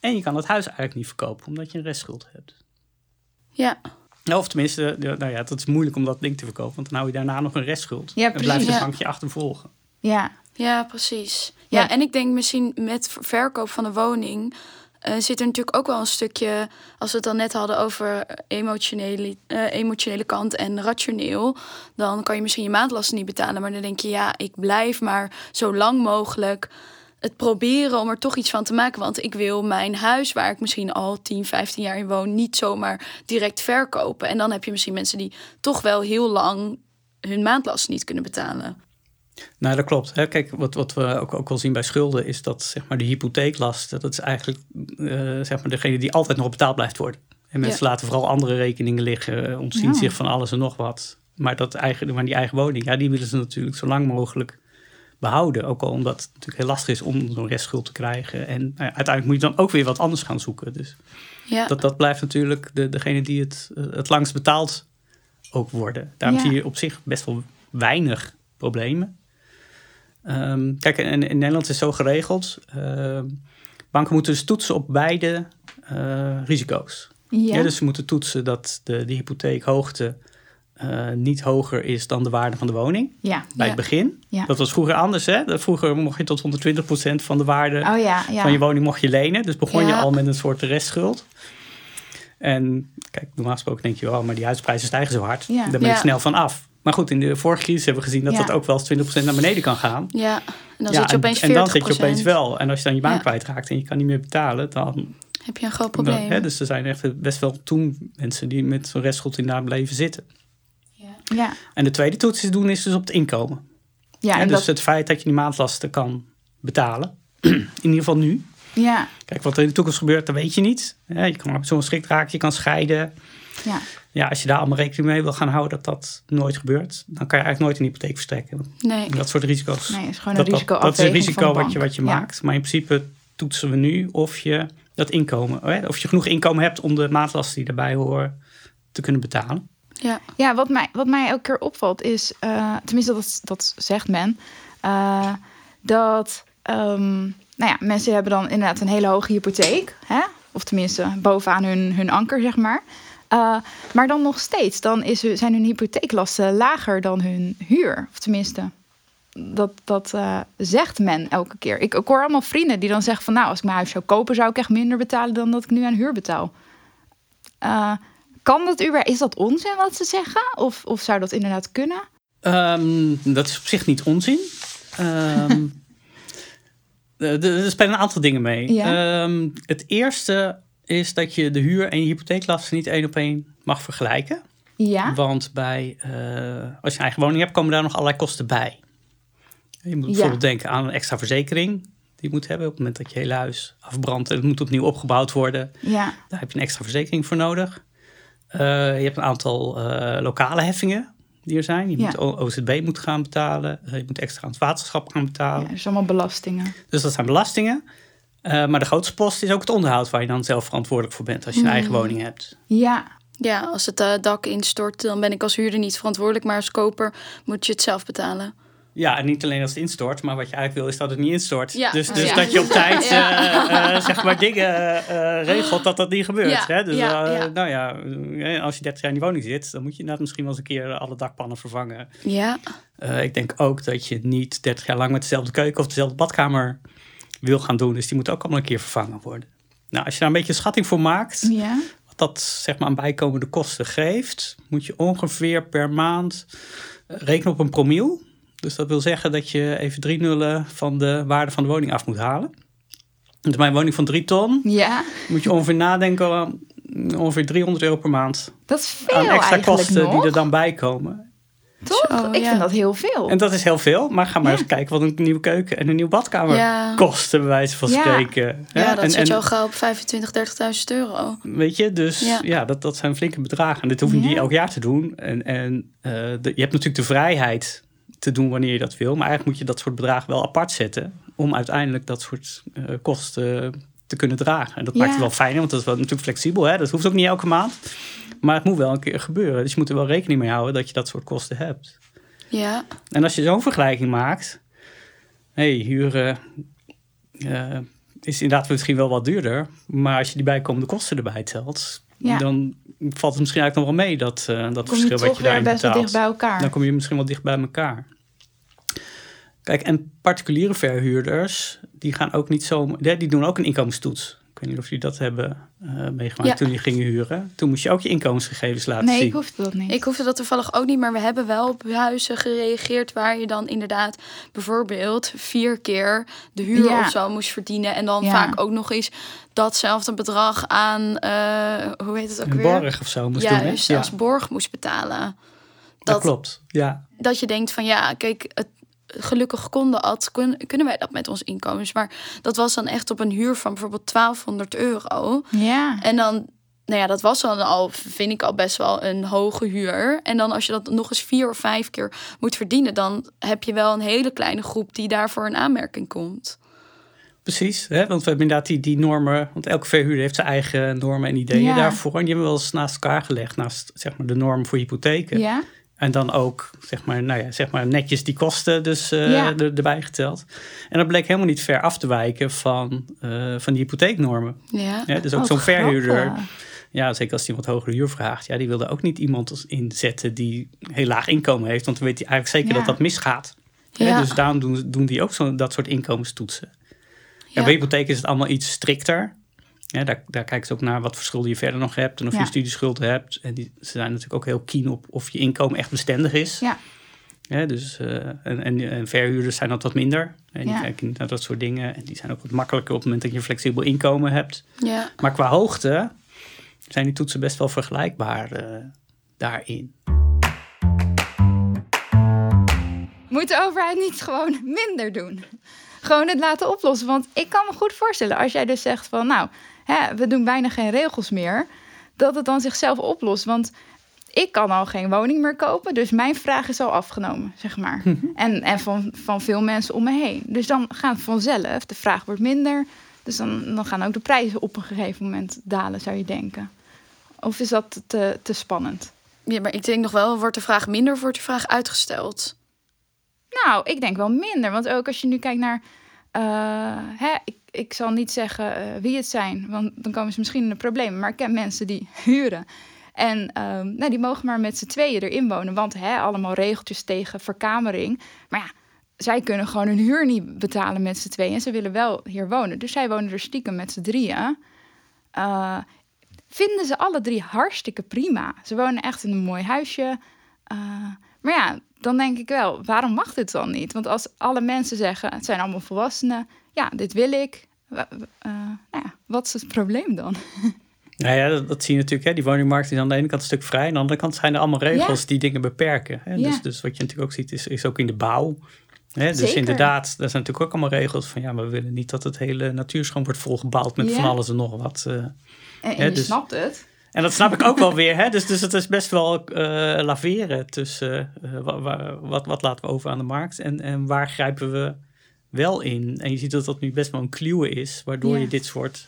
En je kan het huis eigenlijk niet verkopen, omdat je een restschuld hebt. ja. Nou, Of tenminste, nou ja, dat is moeilijk om dat ding te verkopen, want dan hou je daarna nog een restschuld. Ja, en blijft precies. de Ja. bank je achtervolgen. Ja. Ja, precies. Ja, Ja. en ik denk misschien met ver- verkoop van de woning eh, zit er natuurlijk ook wel een stukje, als we het dan net hadden over emotionele, eh, emotionele kant en rationeel, dan kan je misschien je maandlasten niet betalen, maar dan denk je, ja, ik blijf maar zo lang mogelijk het proberen om er toch iets van te maken. Want ik wil mijn huis, waar ik misschien al 10, 15 jaar in woon, niet zomaar direct verkopen. En dan heb je misschien mensen die toch wel heel lang hun maandlasten niet kunnen betalen. Nou, dat klopt. Hè. Kijk, wat, wat we ook, ook wel zien bij schulden is dat zeg maar, de hypotheeklasten, dat is eigenlijk eh, zeg maar, degene die altijd nog betaald blijft worden. En mensen laten vooral andere rekeningen liggen, eh, ontzien Ja. zich van alles en nog wat. Maar, dat eigen, maar die eigen woning, ja, die willen ze natuurlijk zo lang mogelijk behouden. Ook al omdat het natuurlijk heel lastig is om zo'n restschuld te krijgen. En nou ja, uiteindelijk moet je dan ook weer wat anders gaan zoeken. Dus Ja, dat, dat blijft natuurlijk de, degene die het, eh, het langst betaald ook worden. Daarom zie je op zich best wel weinig problemen. Ehm, kijk, in, in Nederland is het zo geregeld. ehm, banken moeten dus toetsen op beide eh, risico's. Ja. Ja, dus ze moeten toetsen dat de, de hypotheekhoogte eh, niet hoger is dan de waarde van de woning ja. bij Ja. het begin. Ja. Dat was vroeger anders. Hè? Vroeger mocht je tot 120% van de waarde Oh van je woning mocht je lenen. Dus begon je al met een soort restschuld. En kijk, normaal gesproken denk je, oh, maar die huisprijzen stijgen zo hard. Ja. Daar ben je snel van af. Maar goed, in de vorige crisis hebben we gezien dat Ja. dat ook wel eens 20% naar beneden kan gaan. Ja, en dan Ja, zit je en- opeens 40%. en, dan zit je opeens wel. En als je dan je baan Ja. kwijtraakt en je kan niet meer betalen, dan... Heb je een groot dan probleem. hè, dus er zijn echt best wel toen mensen die met zo'n restschuld inderdaad bleven zitten. ja. En de tweede toets is doen is dus op het inkomen. Ja, en dus dat, het feit dat je die maandlasten kan betalen. in ieder geval nu. ja, Kijk, wat er in de toekomst gebeurt, dat weet je niet. Ja, je kan op zo'n schrik raken, je kan scheiden. Ja. Ja, als je daar allemaal rekening mee wil gaan houden dat dat nooit gebeurt, dan kan je eigenlijk nooit een hypotheek verstrekken. Nee. En dat soort risico's. Nee, het is gewoon dat, een dat, risico dat is een risico wat je, wat je ja. maakt. Maar in principe toetsen we nu of je dat inkomen, of je genoeg inkomen hebt om de maandlasten die daarbij horen te kunnen betalen. Ja, Ja, wat mij, wat mij elke keer opvalt is, eh, tenminste dat, dat zegt men, eh, dat ehm, nou ja, mensen hebben dan inderdaad een hele hoge hypotheek, hè? of tenminste bovenaan hun, hun anker, zeg maar. Eh, maar dan nog steeds, dan is, zijn hun hypotheeklasten lager dan hun huur, of tenminste. Dat, dat eh, zegt men elke keer. Ik, ik hoor allemaal vrienden die dan zeggen van... nou, als ik mijn huis zou kopen... zou ik echt minder betalen dan dat ik nu aan huur betaal. Eh, kan dat überhaupt? Is dat onzin wat ze zeggen? Of, of zou dat inderdaad kunnen? Ehm, dat is op zich niet onzin. Ehm, er- spelen een aantal dingen mee. Ja. Ehm, het eerste is dat je de huur en je hypotheeklasten niet één op één mag vergelijken. Ja. Want bij, eh, als je een eigen woning hebt, komen daar nog allerlei kosten bij. Je moet Ja. bijvoorbeeld denken aan een extra verzekering die je moet hebben op het moment dat je hele huis afbrandt en het moet opnieuw opgebouwd worden. Ja. Daar heb je een extra verzekering voor nodig. Eh, je hebt een aantal eh, lokale heffingen die er zijn. Je Ja. moet OZB moet gaan betalen. Je moet extra aan het waterschap gaan betalen. ja, dus allemaal belastingen. Dus dat zijn belastingen. Eh, maar de grootste post is ook het onderhoud waar je dan zelf verantwoordelijk voor bent als je een eigen Hmm. woning hebt. Ja. ja als het eh, dak instort, dan ben ik als huurder niet verantwoordelijk. Maar als koper moet je het zelf betalen. Ja, en niet alleen als het instort, maar wat je eigenlijk wil is dat het niet instort. Ja. Dus, dus Ja. dat je op tijd Ja. eh, zeg maar dingen eh, regelt dat dat niet gebeurt. Ja, Hè? Dus ja, eh, ja. nou ja, als je 30 jaar in die woning zit, dan moet je inderdaad misschien wel eens een keer alle dakpannen vervangen. Ja. Eh, ik denk ook dat je niet 30 jaar lang met dezelfde keuken of dezelfde badkamer wil gaan doen. Dus die moeten ook allemaal een keer vervangen worden. Nou, als je daar een beetje een schatting voor maakt, Ja. wat dat zeg maar aan bijkomende kosten geeft, moet je ongeveer per maand eh, rekenen op een promiel. Dus dat wil zeggen dat je even drie nullen van de waarde van de woning af moet halen. Dus bij een woning van drie ton Ja, moet je ongeveer nadenken aan ongeveer 300 euro per maand dat is veel aan extra kosten nog. die er dan bij komen. Toch? Zo, ik ja. vind dat heel veel. En dat is heel veel, maar ga maar Ja. eens kijken wat een nieuwe keuken en een nieuwe badkamer Ja. kosten, bij wijze van Ja. spreken. Ja, dat en, zit je en- al gauw op 25, 30.000 euro. Weet je, dus ja, Ja. dat, dat zijn flinke bedragen. En dit hoef je Ja. niet elk jaar te doen. En, en eh, de- je hebt natuurlijk de vrijheid te doen wanneer je dat wil. Maar eigenlijk moet je dat soort bedragen wel apart zetten. Om uiteindelijk dat soort eh, kosten te kunnen dragen. En dat Ja. maakt het wel fijn, want dat is wel natuurlijk flexibel. Hè? Dat hoeft ook niet elke maand. Maar het moet wel een keer gebeuren. Dus je moet er wel rekening mee houden dat je dat soort kosten hebt. Ja. En als je zo'n vergelijking maakt. hey, huren eh, is inderdaad misschien wel wat duurder. Maar als je die bijkomende kosten erbij telt. Ja. dan valt het misschien eigenlijk nog wel mee dat, eh, dat verschil wat je daarin best wel betaalt. dicht bij elkaar. Dan kom je misschien wel dicht bij elkaar. Kijk, en particuliere verhuurders, die gaan ook niet zo. Die doen ook een inkomenstoets. Ik weet niet of jullie dat hebben eh, meegemaakt Ja. toen je gingen huren. Toen moest je ook je inkomensgegevens laten nee, zien. ik hoefde dat niet. Ik hoefde dat toevallig ook niet, maar we hebben wel op huizen gereageerd waar je dan inderdaad bijvoorbeeld vier keer de huur Ja. of zo moest verdienen. En dan Ja. vaak ook nog eens datzelfde bedrag aan, eh, hoe heet het ook een weer? borg of zo moest doen. hè? Juist, Ja, als borg moest betalen. dat Dat, klopt. Ja. dat je denkt van ja, kijk, het, gelukkig konden ad, kun- kunnen wij dat met ons inkomens. Maar dat was dan echt op een huur van bijvoorbeeld 1200 euro. Ja. En dan, nou ja, dat was dan al, vind ik al best wel een hoge huur. En dan als je dat nog eens vier of vijf keer moet verdienen, dan heb je wel een hele kleine groep die daarvoor in aanmerking komt. Precies, hè? want we hebben inderdaad die, die normen. Want elke verhuurder heeft zijn eigen normen en ideeën Ja. daarvoor. En die hebben we wel eens naast elkaar gelegd. Naast zeg maar, de norm voor hypotheken. Ja. En dan ook zeg maar, nou ja, zeg maar netjes die kosten dus eh, Ja. er, erbij geteld. En dat bleek helemaal niet ver af te wijken van, eh, van die hypotheeknormen. Ja. Ja, dus ook Oh, zo'n verhuurder, ja, zeker als hij wat hogere huur vraagt, ja, die wilde ook niet iemand inzetten die heel laag inkomen heeft. Want dan weet hij eigenlijk zeker Ja. dat dat misgaat. Ja. dus daarom doen, doen die ook zo, dat soort inkomenstoetsen. Ja. bij hypotheek is het allemaal iets strikter. Ja, daar, daar kijken ze ook naar wat voor schulden je verder nog hebt en of Ja. je studieschulden hebt. En die, ze zijn natuurlijk ook heel keen op of je inkomen echt bestendig is. Ja. Ja, dus, eh, en, en, en verhuurders zijn dat wat minder. En die Ja. kijken niet naar dat soort dingen. En die zijn ook wat makkelijker op het moment dat je een flexibel inkomen hebt. Ja. Maar qua hoogte zijn die toetsen best wel vergelijkbaar eh, daarin. Moet de overheid niet gewoon minder doen? Gewoon het laten oplossen. Want ik kan me goed voorstellen, als jij dus zegt van nou, hè, we doen bijna geen regels meer, dat het dan zichzelf oplost. Want ik kan al geen woning meer kopen, dus mijn vraag is al afgenomen, zeg maar. En, en van, van veel mensen om me heen. Dus dan gaat vanzelf, de vraag wordt minder. Dus dan, dan gaan ook de prijzen op een gegeven moment dalen, zou je denken. Of is dat te, te spannend? ja, maar ik denk nog wel, wordt de vraag minder of wordt de vraag uitgesteld? Nou, ik denk wel minder. Want ook als je nu kijkt naar. eh, hè, ik, ik zal niet zeggen eh, wie het zijn, want dan komen ze misschien in de problemen. Maar ik ken mensen die huren. En ehm, nou, die mogen maar met z'n tweeën erin wonen. Want hè, allemaal regeltjes tegen verkamering. Maar ja, zij kunnen gewoon hun huur niet betalen met z'n tweeën. En ze willen wel hier wonen. Dus zij wonen er stiekem met z'n drieën. Eh, vinden ze alle drie hartstikke prima. Ze wonen echt in een mooi huisje. Eh, maar ja, dan denk ik wel, waarom mag dit dan niet? Want als alle mensen zeggen, het zijn allemaal volwassenen, ja, dit wil ik. eh, nou ja, wat is het probleem dan? Nou ja, dat, dat zie je natuurlijk. Hè. Die woningmarkt is aan de ene kant een stuk vrij. Aan de andere kant zijn er allemaal regels Ja. die dingen beperken. Hè. Ja. Dus, dus wat je natuurlijk ook ziet, is, is ook in de bouw. Hè. Dus Zeker. inderdaad, daar zijn natuurlijk ook allemaal regels van... ja, maar we willen niet dat het hele natuurschoon wordt volgebouwd... met Ja. van alles en nog wat. En, en Ja, je dus- snapt het. En dat snap ik ook wel weer. Hè? Dus, dus het is best wel eh, laveren tussen eh, wa- wa- wat, wat laten we over aan de markt en, en waar grijpen we wel in. En je ziet dat dat nu best wel een kluwe is, waardoor Ja. je dit soort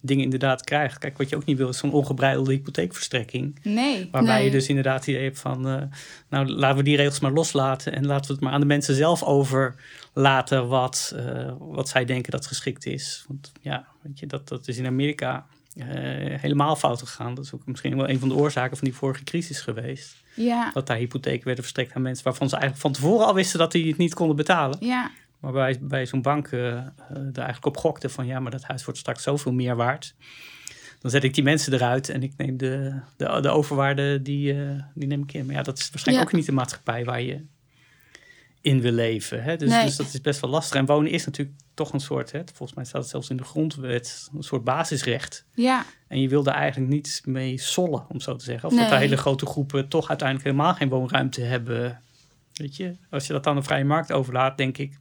dingen inderdaad krijgt. Kijk, wat je ook niet wil is zo'n ongebreidelde hypotheekverstrekking. Nee. Waarbij Nee. je dus inderdaad het idee hebt van, eh, nou laten we die regels maar loslaten en laten we het maar aan de mensen zelf overlaten wat, eh, wat zij denken dat geschikt is. Want ja, weet je, dat, dat is in Amerika eh, helemaal fout gegaan. Dat is ook misschien wel een van de oorzaken van die vorige crisis geweest. Ja. Dat daar hypotheken werden verstrekt aan mensen waarvan ze eigenlijk van tevoren al wisten dat die het niet konden betalen. Ja. Maar bij, bij zo'n bank eh, er eigenlijk op gokte van ja, maar dat huis wordt straks zoveel meer waard. Dan zet ik die mensen eruit en ik neem de, de, de overwaarde die, eh, die neem ik in. Maar ja, dat is waarschijnlijk Ja. ook niet de maatschappij waar je in wil leven. Hè? Dus, Nee. dus dat is best wel lastig. En wonen is natuurlijk toch een soort, hè, volgens mij staat het zelfs in de grondwet, een soort basisrecht. Ja. En je wil daar eigenlijk niet mee sollen, om zo te zeggen. Of dat hele grote groepen toch uiteindelijk helemaal geen woonruimte hebben. Weet je, als je dat aan de vrije markt overlaat, denk ik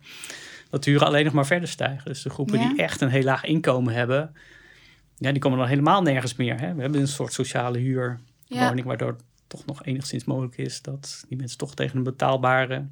dat de huren alleen nog maar verder stijgen. Dus de groepen Ja. die echt een heel laag inkomen hebben, ja, die komen dan helemaal nergens meer. Hè? We hebben een soort sociale huurwoning, Ja. waardoor het toch nog enigszins mogelijk is dat die mensen toch tegen een betaalbare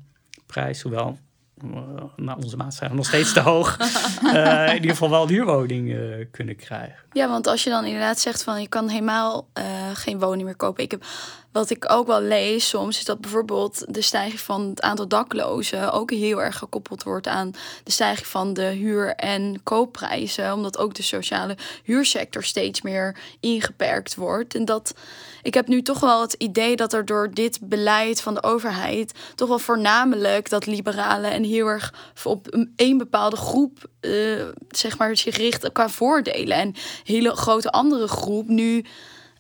prijs, hoewel eh, nou, onze maatstaven nog steeds te hoog, eh, in ieder geval wel een huurwoning eh, kunnen krijgen. Ja, want als je dan inderdaad zegt van je kan helemaal geen woning meer kopen. Ik heb, wat ik ook wel lees soms, is dat bijvoorbeeld de stijging van het aantal daklozen ook heel erg gekoppeld wordt aan de stijging van de huur- en koopprijzen. Omdat ook de sociale huursector steeds meer ingeperkt wordt. En dat ik heb nu toch wel het idee dat er door dit beleid van de overheid toch wel voornamelijk dat liberalen en heel erg op één bepaalde groep eh, zeg maar zich richt qua voordelen en hele grote andere groep nu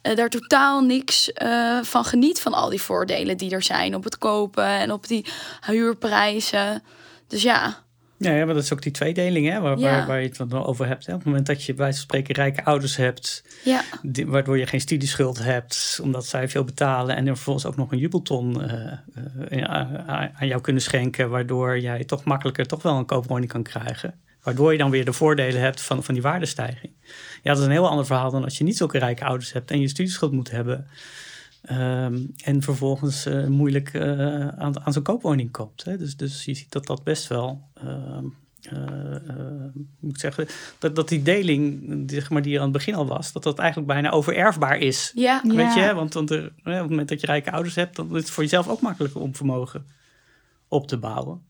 eh, daar totaal niks eh, van geniet van al die voordelen die er zijn op het kopen en op die huurprijzen. Dus ja, Ja, ja, maar dat is ook die tweedeling hè, waar, Ja. waar, waar je het dan over hebt. Hè. Op het moment dat je bij wijze van spreken rijke ouders hebt, ja, die- waardoor je geen studieschuld hebt, omdat zij veel betalen en er vervolgens ook nog een jubelton eh, aan aan jou kunnen schenken, waardoor jij toch makkelijker toch wel een koopwoning kan krijgen. Waardoor je dan weer de voordelen hebt van, van die waardestijging. Ja, dat is een heel ander verhaal dan als je niet zulke rijke ouders hebt en je studieschuld moet hebben. Ehm, en vervolgens eh, moeilijk eh, aan, aan zo'n koopwoning koopt. Hè? Dus, dus je ziet dat dat best wel. ehm, eh, moet ik zeggen, dat, dat die deling, zeg maar, die er aan het begin al was, dat dat eigenlijk bijna overerfbaar is. ja, Ja. Weet je, hè? want, want er, op het moment dat je rijke ouders hebt, dan is het voor jezelf ook makkelijker om vermogen op te bouwen.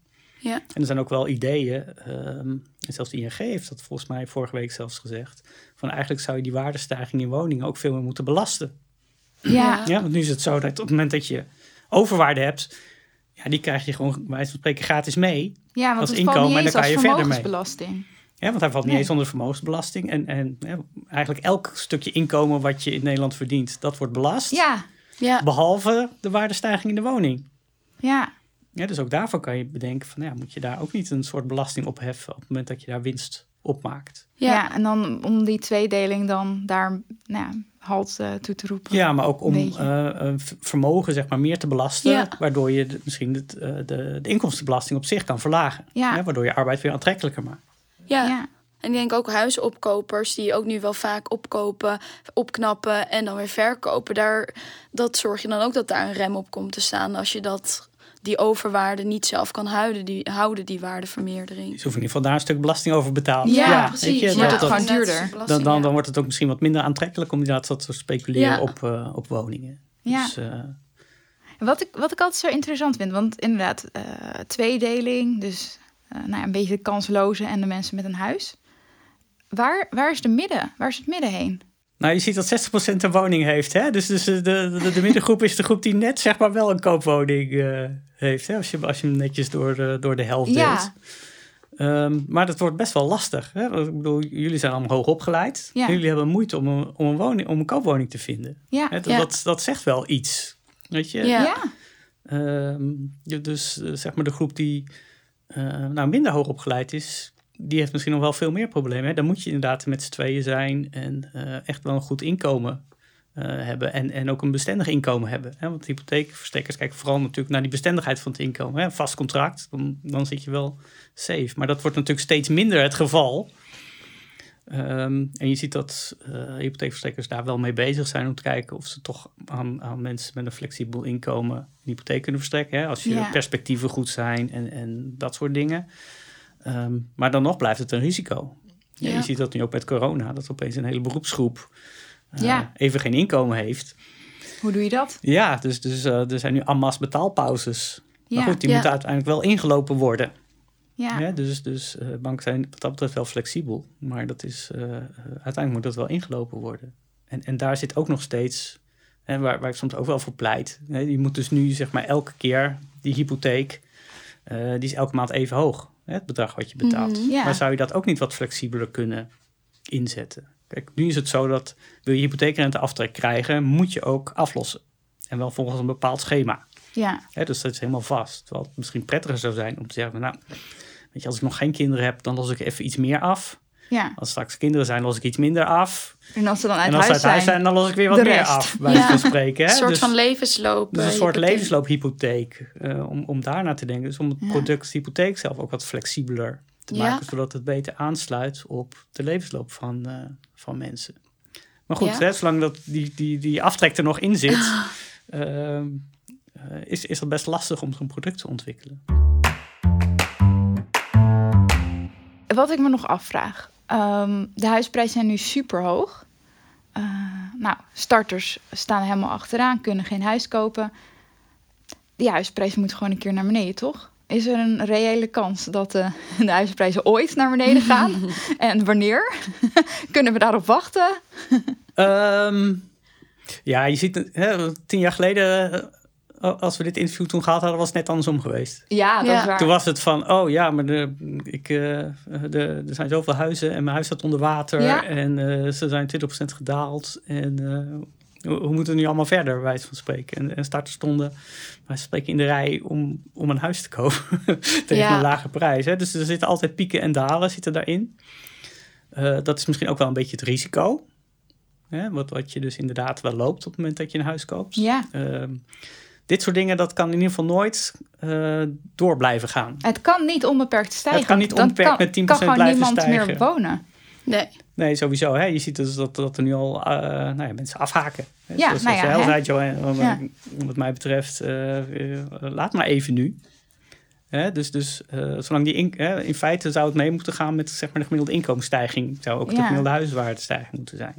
Ja, En er zijn ook wel ideeën, ehm, en zelfs de ING heeft dat volgens mij vorige week zelfs gezegd, van eigenlijk zou je die waardestijging in woningen ook veel meer moeten belasten. Ja. Ja, want nu is het zo dat op het moment dat je overwaarde hebt, ja, die krijg je gewoon bij wijze van spreken gratis mee. Ja, want Als het inkomen, valt niet en dan kan je verder mee. vermogensbelasting. Ja, want hij valt niet Nee. eens onder vermogensbelasting. En, en ja, eigenlijk elk stukje inkomen wat je in Nederland verdient, dat wordt belast. Ja, ja, Behalve de waardestijging in de woning. ja, Ja, dus ook daarvoor kan je bedenken van, nou ja, moet je daar ook niet een soort belasting op heffen op het moment dat je daar winst opmaakt. ja. ja, En dan om die tweedeling dan daar nou ja, halt eh, toe te roepen. Ja, maar ook om eh, vermogen zeg maar meer te belasten, Ja. waardoor je de- misschien het, eh, de, de inkomstenbelasting op zich kan verlagen. Ja. Waardoor je arbeid weer aantrekkelijker maakt. ja. Ja. En ik denk ook huisopkopers die ook nu wel vaak opkopen, opknappen en dan weer verkopen. Daar, dat zorg je dan ook dat daar een rem op komt te staan. Als je dat, die overwaarde niet zelf kan houden, die, houden, die waardevermeerdering. Dus hoef in ieder geval daar een stuk belasting over betaald. Ja, precies. weet je, Wordt dat- het dat- gewoon duurder. Dan, dan, ja. dan wordt het ook misschien wat minder aantrekkelijk om inderdaad wat te speculeren Ja. op, eh, op woningen. Ja. Dus, eh, Wat ik, wat ik altijd zo interessant vind, want inderdaad, eh, tweedeling, dus eh, nou ja, een beetje de kanslozen en de mensen met een huis. Waar, waar is de midden? Waar is het midden heen? Nou, je ziet dat 60% een woning heeft. Hè? Dus, dus de, de, de middengroep is de groep die net zeg maar wel een koopwoning eh, heeft. Hè? Als, je, als je hem netjes door, de- door de helft deelt. Ja. Ehm, maar dat wordt best wel lastig. Hè? Ik bedoel, jullie zijn allemaal hoog opgeleid. Ja. Jullie hebben moeite om een, om een, woning, om een koopwoning te vinden. Ja, Hè? Dat, Ja. dat, dat zegt wel iets. Weet je? Ja. Ehm, dus eh, zeg maar de groep die eh, nou, minder hoog opgeleid is, die heeft misschien nog wel veel meer problemen. Hè? Dan moet je inderdaad met z'n tweeën zijn en eh, echt wel een goed inkomen eh, hebben. En, en ook een bestendig inkomen hebben. Hè? Want hypotheekverstrekkers kijken vooral natuurlijk naar die bestendigheid van het inkomen. Hè? Een vast contract, dan, dan zit je wel safe. Maar dat wordt natuurlijk steeds minder het geval. Ehm, en je ziet dat eh hypotheekverstrekkers daar wel mee bezig zijn om te kijken of ze toch aan, aan mensen met een flexibel inkomen een hypotheek kunnen verstrekken. Hè? Als je Ja. perspectieven goed zijn en, en dat soort dingen. Ehm, maar dan nog blijft het een risico. Ja, Ja. Je ziet dat nu ook met corona, dat opeens een hele beroepsgroep eh, Ja. even geen inkomen heeft. Hoe doe je dat? Ja, dus, dus eh, er zijn nu masse betaalpauzes. Maar goed, die moeten uiteindelijk wel ingelopen worden. Ja. Dus, dus eh, banken zijn wat dat betreft wel flexibel. Maar dat is, uiteindelijk moet dat wel ingelopen worden. En, en daar zit ook nog steeds, hè, waar, waar ik soms ook wel voor pleit. Je moet dus nu zeg maar elke keer die hypotheek, die is elke maand even hoog. Hè? Het bedrag wat je betaalt. Mhm. Maar zou je dat ook niet wat flexibeler kunnen inzetten? Kijk, nu is het zo dat wil je hypotheekrenteaftrek krijgen, moet je ook aflossen. En wel volgens een bepaald schema. Ja. Hè, dus dat is helemaal vast. Terwijl het misschien prettiger zou zijn om te zeggen, nou, weet je, als ik nog geen kinderen heb, dan los ik even iets meer af. Ja. Als straks kinderen zijn, los ik iets minder af. En als ze dan uit en als ze huis uit huis zijn. zijn, dan los ik weer wat meer af, bij Ja. spreken. Hè? Een soort dus, van levensloop. dus een eh, soort hypotheek. levensloophypotheek. eh, om, om daarnaar te denken. Dus om het Ja. product hypotheek zelf ook wat flexibeler te Ja. maken, zodat het beter aansluit op de levensloop van, eh, van mensen. Maar goed, Ja. hè, zolang dat die, die, die aftrek er nog in zit, ehm, eh, is, is dat best lastig om zo'n product te ontwikkelen. Wat ik me nog afvraag. Ehm, de huisprijzen zijn nu super hoog. Eh, nou, starters staan helemaal achteraan, kunnen geen huis kopen. Die huisprijs moet gewoon een keer naar beneden, toch? Is er een reële kans dat eh, de huisprijzen ooit naar beneden gaan? en wanneer? kunnen we daarop wachten? Ehm, ja, je ziet, het, hè, tien jaar geleden, eh, als we dit interview toen gehad hadden, was het net andersom geweest. Ja, dat Ja. is waar. Toen was het van, oh ja, maar de, ik, eh, de, er zijn zoveel huizen en mijn huis staat onder water. Ja. En eh, ze zijn 20% gedaald. En eh, hoe, hoe moet het nu allemaal verder, bij wijze van spreken? En, en starters stonden, wijze van spreken, in de rij om, om een huis te kopen. tegen Ja. een lage prijs. Hè? Dus er zitten altijd pieken en dalen zitten daarin. Eh, dat is misschien ook wel een beetje het risico. Hè? Wat, wat je dus inderdaad wel loopt op het moment dat je een huis koopt. Ja, Ehm, dit soort dingen, dat kan in ieder geval nooit eh, door blijven gaan. het kan niet onbeperkt stijgen. Het kan niet onbeperkt kan, met 10% kan gewoon blijven niemand stijgen. meer wonen. Nee. Nee, sowieso. Hè? Je ziet dus dat, dat er nu al eh, nou ja, mensen afhaken. Hè? Ja, Zoals nou ja, hè? zei, Joanne, Ja. wat mij betreft, eh, laat maar even nu. Hè? Dus, dus eh, zolang die in, hè, in feite zou het mee moeten gaan met zeg maar, de gemiddelde inkomensstijging. Zou ook de gemiddelde huiswaardestijging moeten zijn.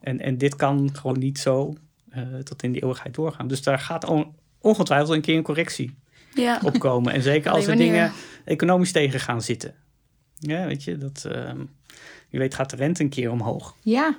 En, en dit kan gewoon niet zo tot in de eeuwigheid doorgaan. Dus daar gaat on- ongetwijfeld een keer een correctie Ja. opkomen. En zeker als er dingen economisch tegen gaan zitten. Ja, weet je, dat, ehm wie weet gaat de rente een keer omhoog. Ja.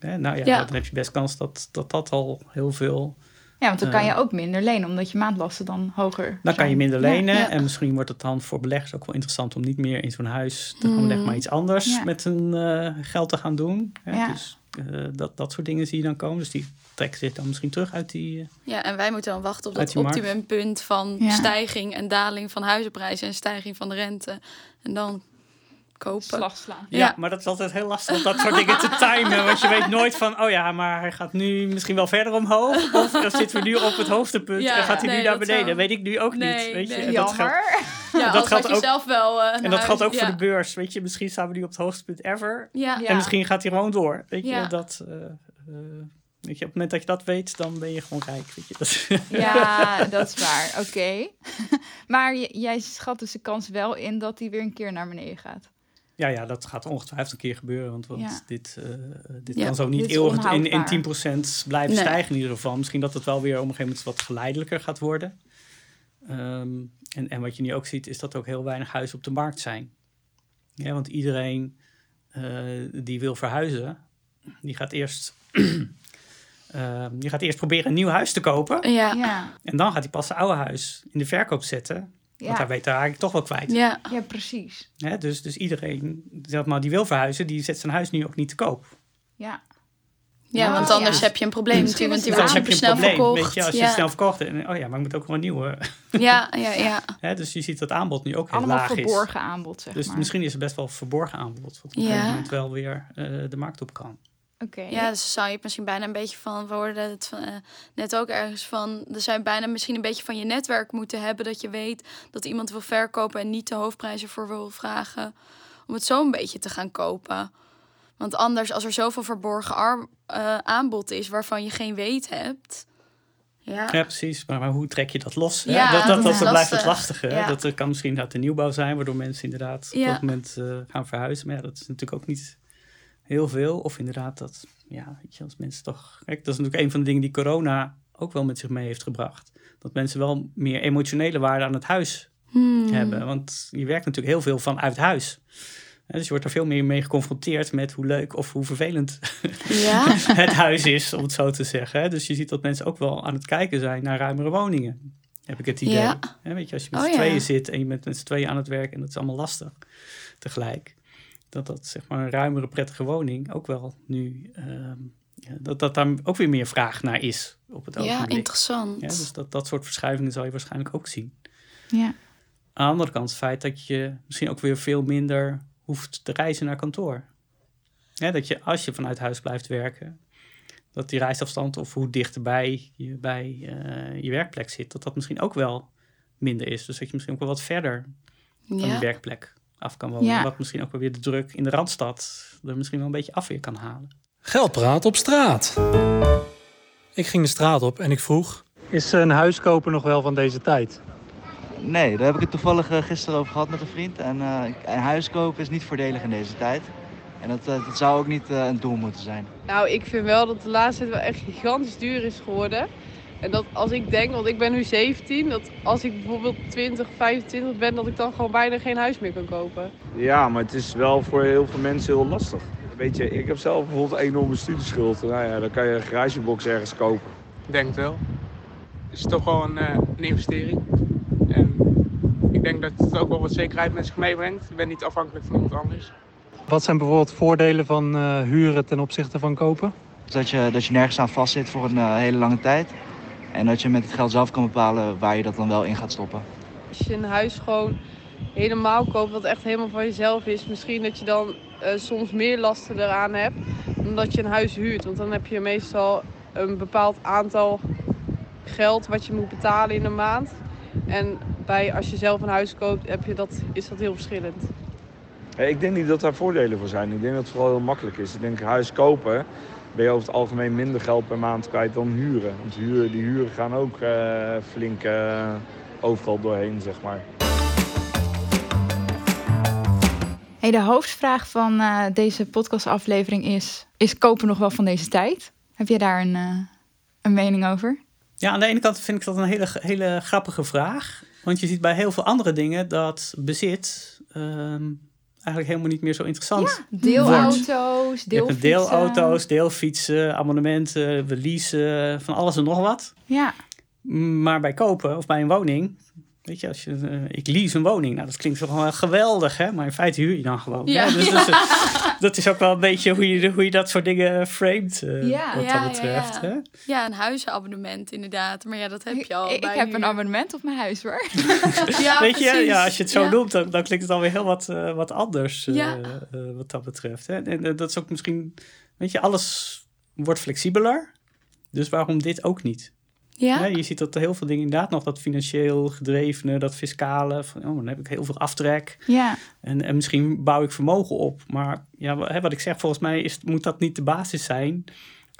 Nou ja, Ja. dan heb je best kans dat dat, dat al heel veel... ja, want dan kan Eh. je ook minder lenen, omdat je maandlasten dan hoger Dan kan je minder lenen. Ja. En misschien wordt het dan voor beleggers ook wel interessant om niet meer in zo'n huis te gaan Mm. maar iets anders Ja. met hun eh, geld te gaan doen. Dus eh, dat, dat soort dingen zie je dan komen. Dus die trekken zich dan misschien terug uit die... eh, ja, en wij moeten dan wachten op dat optimumpunt van Ja. stijging en daling van huizenprijzen en stijging van de rente. En dan kopen. slag slaan. Ja, Ja. maar dat is altijd heel lastig om dat soort dingen te timen. Want je weet nooit van, oh ja, maar hij gaat nu misschien wel verder omhoog. Of dan zitten we nu op het hoogtepunt Ja, en gaat hij nee, nu naar beneden. zou- weet ik nu ook Nee, niet. Weet je? nee. En dat geldt. Ja, dat geldt je ook- zelf wel. eh, en dat geldt huis. ook voor de beurs. Weet je, misschien staan we nu op het hoogtepunt ever. Ja. Ja. En misschien gaat hij gewoon door. Weet je, Ja. dat... eh, eh, weet je, op het moment dat je dat weet, dan ben je gewoon rijk. Weet je, dat, Ja, dat is waar. Oké. maar jij schat dus de kans wel in dat die weer een keer naar beneden gaat. ja, ja, dat gaat ongetwijfeld een keer gebeuren. Want, want Ja. dit, eh, dit Ja, kan zo niet eeuwig in, in 10% blijven Nee. stijgen in ieder geval. Misschien dat het wel weer op een gegeven moment wat geleidelijker gaat worden. Ehm, en, en wat je nu ook ziet, is dat er ook heel weinig huizen op de markt zijn. Ja, want iedereen eh, die wil verhuizen, die gaat eerst... ehm, die gaat eerst proberen een nieuw huis te kopen. Ja. Ja, En dan gaat hij pas zijn oude huis in de verkoop zetten. Want hij weet daar eigenlijk toch wel kwijt. Ja. ja precies. Hè, dus, dus iedereen zeg maar, die wil verhuizen, die zet zijn huis nu ook niet te koop. Ja. Ja, want anders ja. heb je een probleem natuurlijk. is Want die het wordt super je een snel probleem. verkocht. Weet je, als je ja. het snel verkocht en oh ja, maar ik moet ook wel een nieuwe. ja, ja, ja. Hè, dus je ziet dat aanbod nu ook heel Allemaal laag verborgen aanbod, zeg is. Dus maar. misschien is er best wel verborgen aanbod. Wat op een Ja. gegeven moment wel weer eh, de markt op kan. Oké. Ja, dus zou je misschien bijna een beetje van, we hoorden het van, eh, net ook ergens van, er zou je bijna misschien een beetje van je netwerk moeten hebben, dat je weet dat iemand wil verkopen en niet de hoofdprijzen voor wil vragen, om het zo een beetje te gaan kopen. Want anders, als er zoveel verborgen ar- eh, aanbod is waarvan je geen weet hebt, Ja. Ja, precies. Maar, maar hoe trek je dat los? hè? Ja, dat, dat, dat blijft het lastig. lastige. Ja. Dat kan misschien uit de nieuwbouw zijn, waardoor mensen inderdaad Ja. op dat moment eh, gaan verhuizen. Maar ja, dat is natuurlijk ook niet heel veel. Of inderdaad, dat, ja, weet je, als mensen toch. Kijk, dat is natuurlijk een van de dingen die corona ook wel met zich mee heeft gebracht. Dat mensen wel meer emotionele waarde aan het huis Hmm. hebben. Want je werkt natuurlijk heel veel vanuit huis. Dus je wordt er veel meer mee geconfronteerd met hoe leuk of hoe vervelend Ja. het huis is, om het zo te zeggen. Dus je ziet dat mensen ook wel aan het kijken zijn naar ruimere woningen. Heb ik het idee. Ja. Weet je, als je met Oh, z'n ja. tweeën zit en je bent met z'n tweeën aan het werk en dat is allemaal lastig tegelijk. Dat dat zeg maar een ruimere, prettige woning ook wel nu, ehm, ja, dat, dat daar ook weer meer vraag naar is op het ja, ogenblik. interessant. Ja, dus dat, dat soort verschuivingen zal je waarschijnlijk ook zien. Ja. Aan de andere kant het feit dat je misschien ook weer veel minder hoeft te reizen naar kantoor. Ja, dat je als je vanuit huis blijft werken, dat die reisafstand of hoe dichterbij je bij eh, je werkplek zit, dat dat misschien ook wel minder is. Dus dat je misschien ook wel wat verder van Ja. werkplek af kan wonen. Ja. Wat misschien ook wel weer de druk in de Randstad er misschien wel een beetje af weer kan halen. Geldpraat op straat. Ik ging de straat op en ik vroeg... Is een huis kopen nog wel van deze tijd? Nee, daar heb ik het toevallig eh, gisteren over gehad met een vriend. En eh, een huis kopen is niet voordelig in deze tijd. En dat, eh, dat zou ook niet eh, een doel moeten zijn. Nou, ik vind wel dat de laatste tijd wel echt gigantisch duur is geworden. En dat als ik denk, want ik ben nu 17, dat als ik bijvoorbeeld 20, 25 ben, dat ik dan gewoon bijna geen huis meer kan kopen. Ja, maar het is wel voor heel veel mensen heel lastig. Weet je, ik heb zelf bijvoorbeeld een enorme studieschuld. Nou ja, dan kan je een garagebox ergens kopen. Ik denk het wel. Het is toch wel een, eh, een investering. En ik denk dat het ook wel wat zekerheid met zich meebrengt. Je bent niet afhankelijk van iemand anders. Wat zijn bijvoorbeeld voordelen van eh, huren ten opzichte van kopen? Dat je, dat je nergens aan vastzit voor een eh, hele lange tijd. En dat je met het geld zelf kan bepalen waar je dat dan wel in gaat stoppen. Als je een huis gewoon helemaal koopt, wat echt helemaal van jezelf is, misschien dat je dan eh, soms meer lasten eraan hebt dan dat je een huis huurt. Want dan heb je meestal een bepaald aantal geld wat je moet betalen in een maand. En bij, als je zelf een huis koopt, heb je dat, is dat heel verschillend. Hey, ik denk niet dat daar voordelen voor zijn. Ik denk dat het vooral heel makkelijk is. Ik denk huis kopen ben je over het algemeen minder geld per maand kwijt dan huren. Want huren, die huren gaan ook eh, flink eh, overal doorheen, zeg maar. Hey, de hoofdvraag van eh, deze podcastaflevering is: Is kopen nog wel van deze tijd? Heb je daar een, eh, een mening over? Ja, aan de ene kant vind ik dat een hele, hele grappige vraag. Want je ziet bij heel veel andere dingen dat bezit ehm, eigenlijk helemaal niet meer zo interessant Deelauto's, Je hebt een deelauto's, deelfietsen, abonnementen, we leasen, van alles en nog wat. Ja, Maar bij kopen of bij een woning, weet je, als je, eh, ik lease een woning, nou dat klinkt toch wel geweldig, hè? Maar in feite huur je dan gewoon. Ja. hè? Dus, dus, eh, dat is ook wel een beetje hoe je, hoe je dat soort dingen framed, eh, Ja. wat Ja, dat betreft. ja, ja. Hè? Ja, een huizenabonnement inderdaad. Maar ja, dat heb je al ik, ik bij heb huur. een abonnement op mijn huis hoor. Ja, Weet je, ja, als je het zo Ja. noemt, dan, dan klinkt het alweer heel wat, eh, wat anders eh, eh, wat dat betreft. Hè? En dat is ook misschien, weet je, alles wordt flexibeler. Dus waarom dit ook niet? Ja? Ja, je ziet dat er heel veel dingen inderdaad nog dat financieel gedrevene, dat fiscale, van oh, dan heb ik heel veel aftrek Ja, en, en misschien bouw ik vermogen op. Maar ja, hè, wat ik zeg, volgens mij is, moet dat niet de basis zijn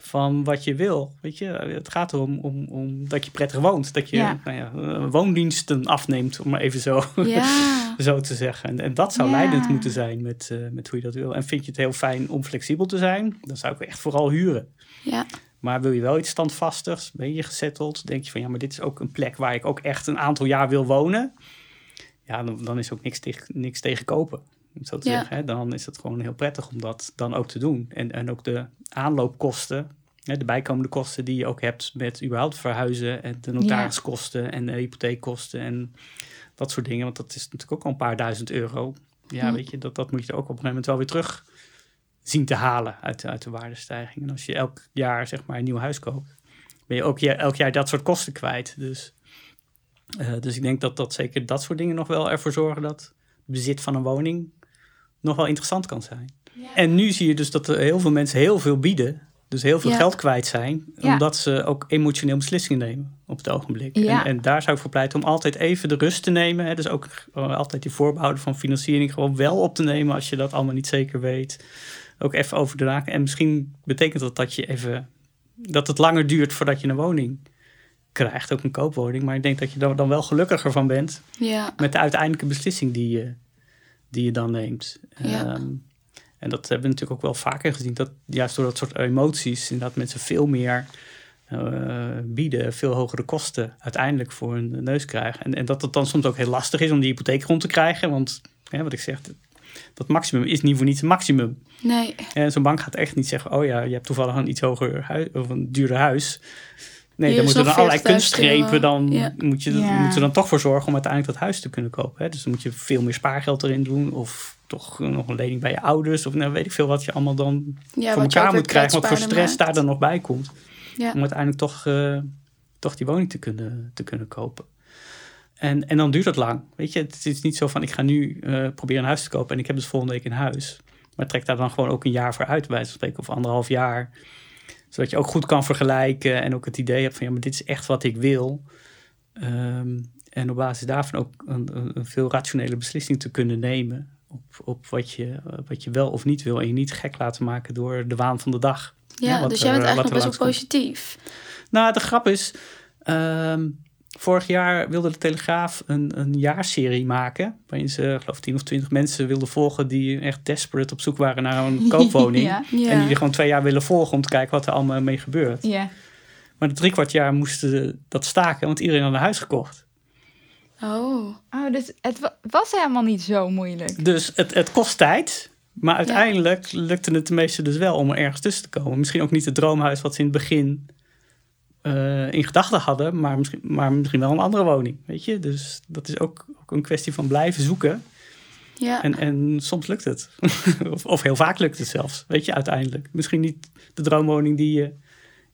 van wat je wil. Weet je, het gaat erom om, om dat je prettig woont, dat je Ja. nou ja, eh, woondiensten afneemt, om maar even zo, Ja. zo te zeggen. En, en dat zou leidend moeten zijn met, eh, met hoe je dat wil. En vind je het heel fijn om flexibel te zijn, dan zou ik echt vooral huren. Ja. Maar wil je wel iets standvastigs? Ben je gezetteld? Denk je van ja, maar dit is ook een plek waar ik ook echt een aantal jaar wil wonen. Ja, dan, dan is ook niks tegen, niks tegen kopen. Zo te Ja. zeggen. Hè? Dan is het gewoon heel prettig om dat dan ook te doen. En, en ook de aanloopkosten, hè, de bijkomende kosten die je ook hebt met überhaupt verhuizen en de notariskosten en de hypotheekkosten en dat soort dingen. Want dat is natuurlijk ook al een paar duizend euro. Ja, Hm. weet je, dat, dat moet je ook op een gegeven moment wel weer terug zien te halen uit, de- uit de waardestijging. En als je elk jaar zeg maar een nieuw huis koopt, ben je ook elk jaar dat soort kosten kwijt. Dus, eh, dus ik denk dat, dat zeker dat soort dingen nog wel ervoor zorgen dat bezit van een woning nog wel interessant kan zijn. En nu zie je dus dat er heel veel mensen heel veel bieden. Dus heel veel Ja. geld kwijt zijn. Ja. Omdat ze ook emotioneel beslissingen nemen op het ogenblik. En daar zou ik voor pleiten om altijd even de rust te nemen. Hè. Dus ook eh, altijd die voorbehouden van financiering gewoon wel op te nemen als je dat allemaal niet zeker weet. Ook even over raken. En misschien betekent dat dat je even dat het langer duurt voordat je een woning krijgt, ook een koopwoning. Maar ik denk dat je er dan wel gelukkiger van bent Ja. met de uiteindelijke beslissing die je, die je dan neemt. Ja. Ehm, en dat hebben we natuurlijk ook wel vaker gezien. Dat juist door dat soort emoties inderdaad mensen veel meer eh, bieden, veel hogere kosten uiteindelijk voor hun neus krijgen. En, en dat het dan soms ook heel lastig is om die hypotheek rond te krijgen. Want wat ik zeg, dat maximum is niet voor niets een maximum. Nee. En zo'n bank gaat echt niet zeggen: Oh ja, je hebt toevallig een iets hoger huis of een duurder huis. Nee, dan moeten er nog allerlei 40.000 kunstgrepen. Dan. Ja. moet je, Ja. moet je dan toch voor zorgen om uiteindelijk dat huis te kunnen kopen. Hè? Dus dan moet je veel meer spaargeld erin doen. Of toch nog een lening bij je ouders. Of nou, weet ik veel wat je allemaal dan Ja, voor elkaar moet krijgen. Wat voor stress daar dan nog bij komt. Ja. Om uiteindelijk toch, eh, toch die woning te kunnen, te kunnen kopen. En, en dan duurt dat lang. Weet je, het is niet zo van ik ga nu eh, proberen een huis te kopen en ik heb het volgende week in huis. Maar trek daar dan gewoon ook een jaar voor uit, bij wijze van spreken, of anderhalf jaar. Zodat je ook goed kan vergelijken en ook het idee hebt van ja, maar dit is echt wat ik wil. Ehm, en op basis daarvan ook een, een, veel rationele beslissing te kunnen nemen. Op, op wat, je, wat je wel of niet wil. En je niet gek laten maken door de waan van de dag. Ja, dus jij bent eh, eigenlijk best wel positief. Nou, de grap is, ehm, vorig jaar wilde de Telegraaf een, een jaarserie maken. Waarin ze, geloof ik, 10 of 20 mensen wilden volgen die echt desperate op zoek waren naar een koopwoning. Ja. Ja. En die er gewoon twee jaar willen volgen om te kijken wat er allemaal mee gebeurt. Ja. Maar de drie kwart jaar moesten ze dat staken, want iedereen had een huis gekocht. Oh. Oh, dus het wa- was helemaal niet zo moeilijk. Dus het, het kost tijd. Maar uiteindelijk lukte het de meesten dus wel om er ergens tussen te komen. Misschien ook niet het droomhuis wat ze in het begin eh, in gedachten hadden, maar misschien, maar misschien wel een andere woning. Weet je? Dus dat is ook, ook een kwestie van blijven zoeken. Ja. En, en soms lukt het. of, of heel vaak lukt het zelfs. Weet je, uiteindelijk. Misschien niet de droomwoning die je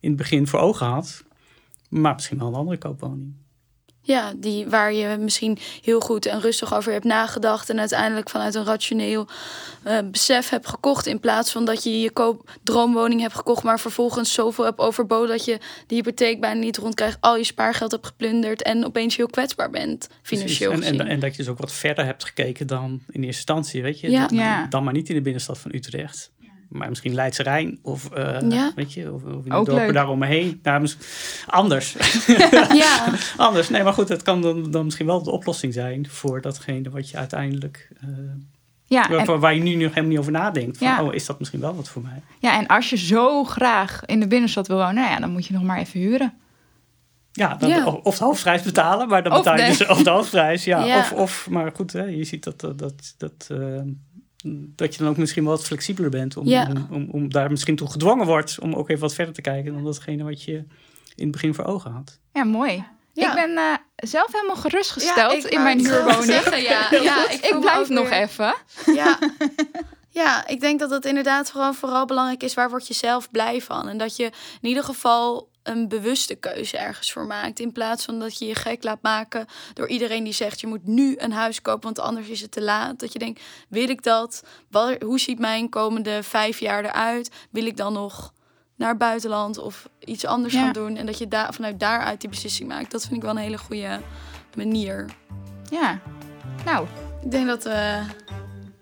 in het begin voor ogen had, maar misschien wel een andere koopwoning. Ja, die, waar je misschien heel goed en rustig over hebt nagedacht. En uiteindelijk vanuit een rationeel eh, besef hebt gekocht. In plaats van dat je je koop, droomwoning hebt gekocht. Maar vervolgens zoveel hebt overboden dat je de hypotheek bijna niet rondkrijgt. Al je spaargeld hebt geplunderd. En opeens heel kwetsbaar bent. Financieel en, en, gezien. en dat je dus ook wat verder hebt gekeken dan in eerste instantie, weet je. Ja. Dan, dan maar niet in de binnenstad van Utrecht. Maar misschien Leidse Rijn of, eh, Ja. weet je, of, of in de dorpen leuk. daaromheen. Nou, anders. ja, anders. Nee, maar goed, het kan dan, dan misschien wel de oplossing zijn voor datgene wat je uiteindelijk, eh, Ja, en, waar, waar je nu nog helemaal niet over nadenkt. Van, Ja. oh, is dat misschien wel wat voor mij? ja, en als je zo graag in de binnenstad wil wonen, nou ja, dan moet je nog maar even huren. Ja, dan, Ja. Of, de hoofdprijs betalen, maar dan Of betaal je nee. dus of de hoofdprijs. Ja, Ja. Of, of, maar goed, hè, je ziet dat, dat, dat, dat, eh, dat je dan ook misschien wel wat flexibeler bent. Om, Ja. om, om, om daar misschien toe gedwongen wordt om ook even wat verder te kijken dan datgene wat je in het begin voor ogen had. Ja, mooi. Ja. Ik ben eh, zelf helemaal gerustgesteld ik in mijn huurwoning. zeggen, ja. ja ik, Ik blijf nog weer- even. Ja. ja, ik denk dat het inderdaad vooral, vooral belangrijk is... waar word je zelf blij van? En dat je in ieder geval een bewuste keuze ergens voor maakt. In plaats van dat je je gek laat maken door iedereen die zegt... je moet nu een huis kopen, want anders is het te laat. Dat je denkt, wil ik dat? Hoe ziet mijn komende vijf jaar eruit? Wil ik dan nog naar het buitenland of iets anders Ja. gaan doen? En dat je daar vanuit daaruit die beslissing maakt. Dat vind ik wel een hele goede manier. Ja, nou, Ik denk dat we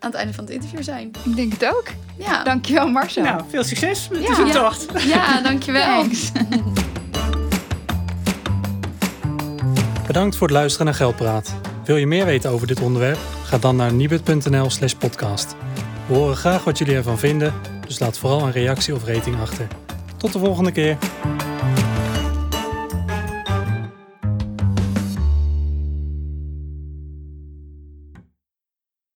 aan het einde van het interview zijn. ik denk het ook. Ja, Dankjewel Marcel. Nou, veel succes met Ja. de zoektocht. ja dankjewel. Thanks. Bedankt voor het luisteren naar Geldpraat. Wil je meer weten over dit onderwerp? Ga dan naar nibud.nl slash podcast. We horen graag wat jullie ervan vinden, dus laat vooral een reactie of rating achter. Tot de volgende keer.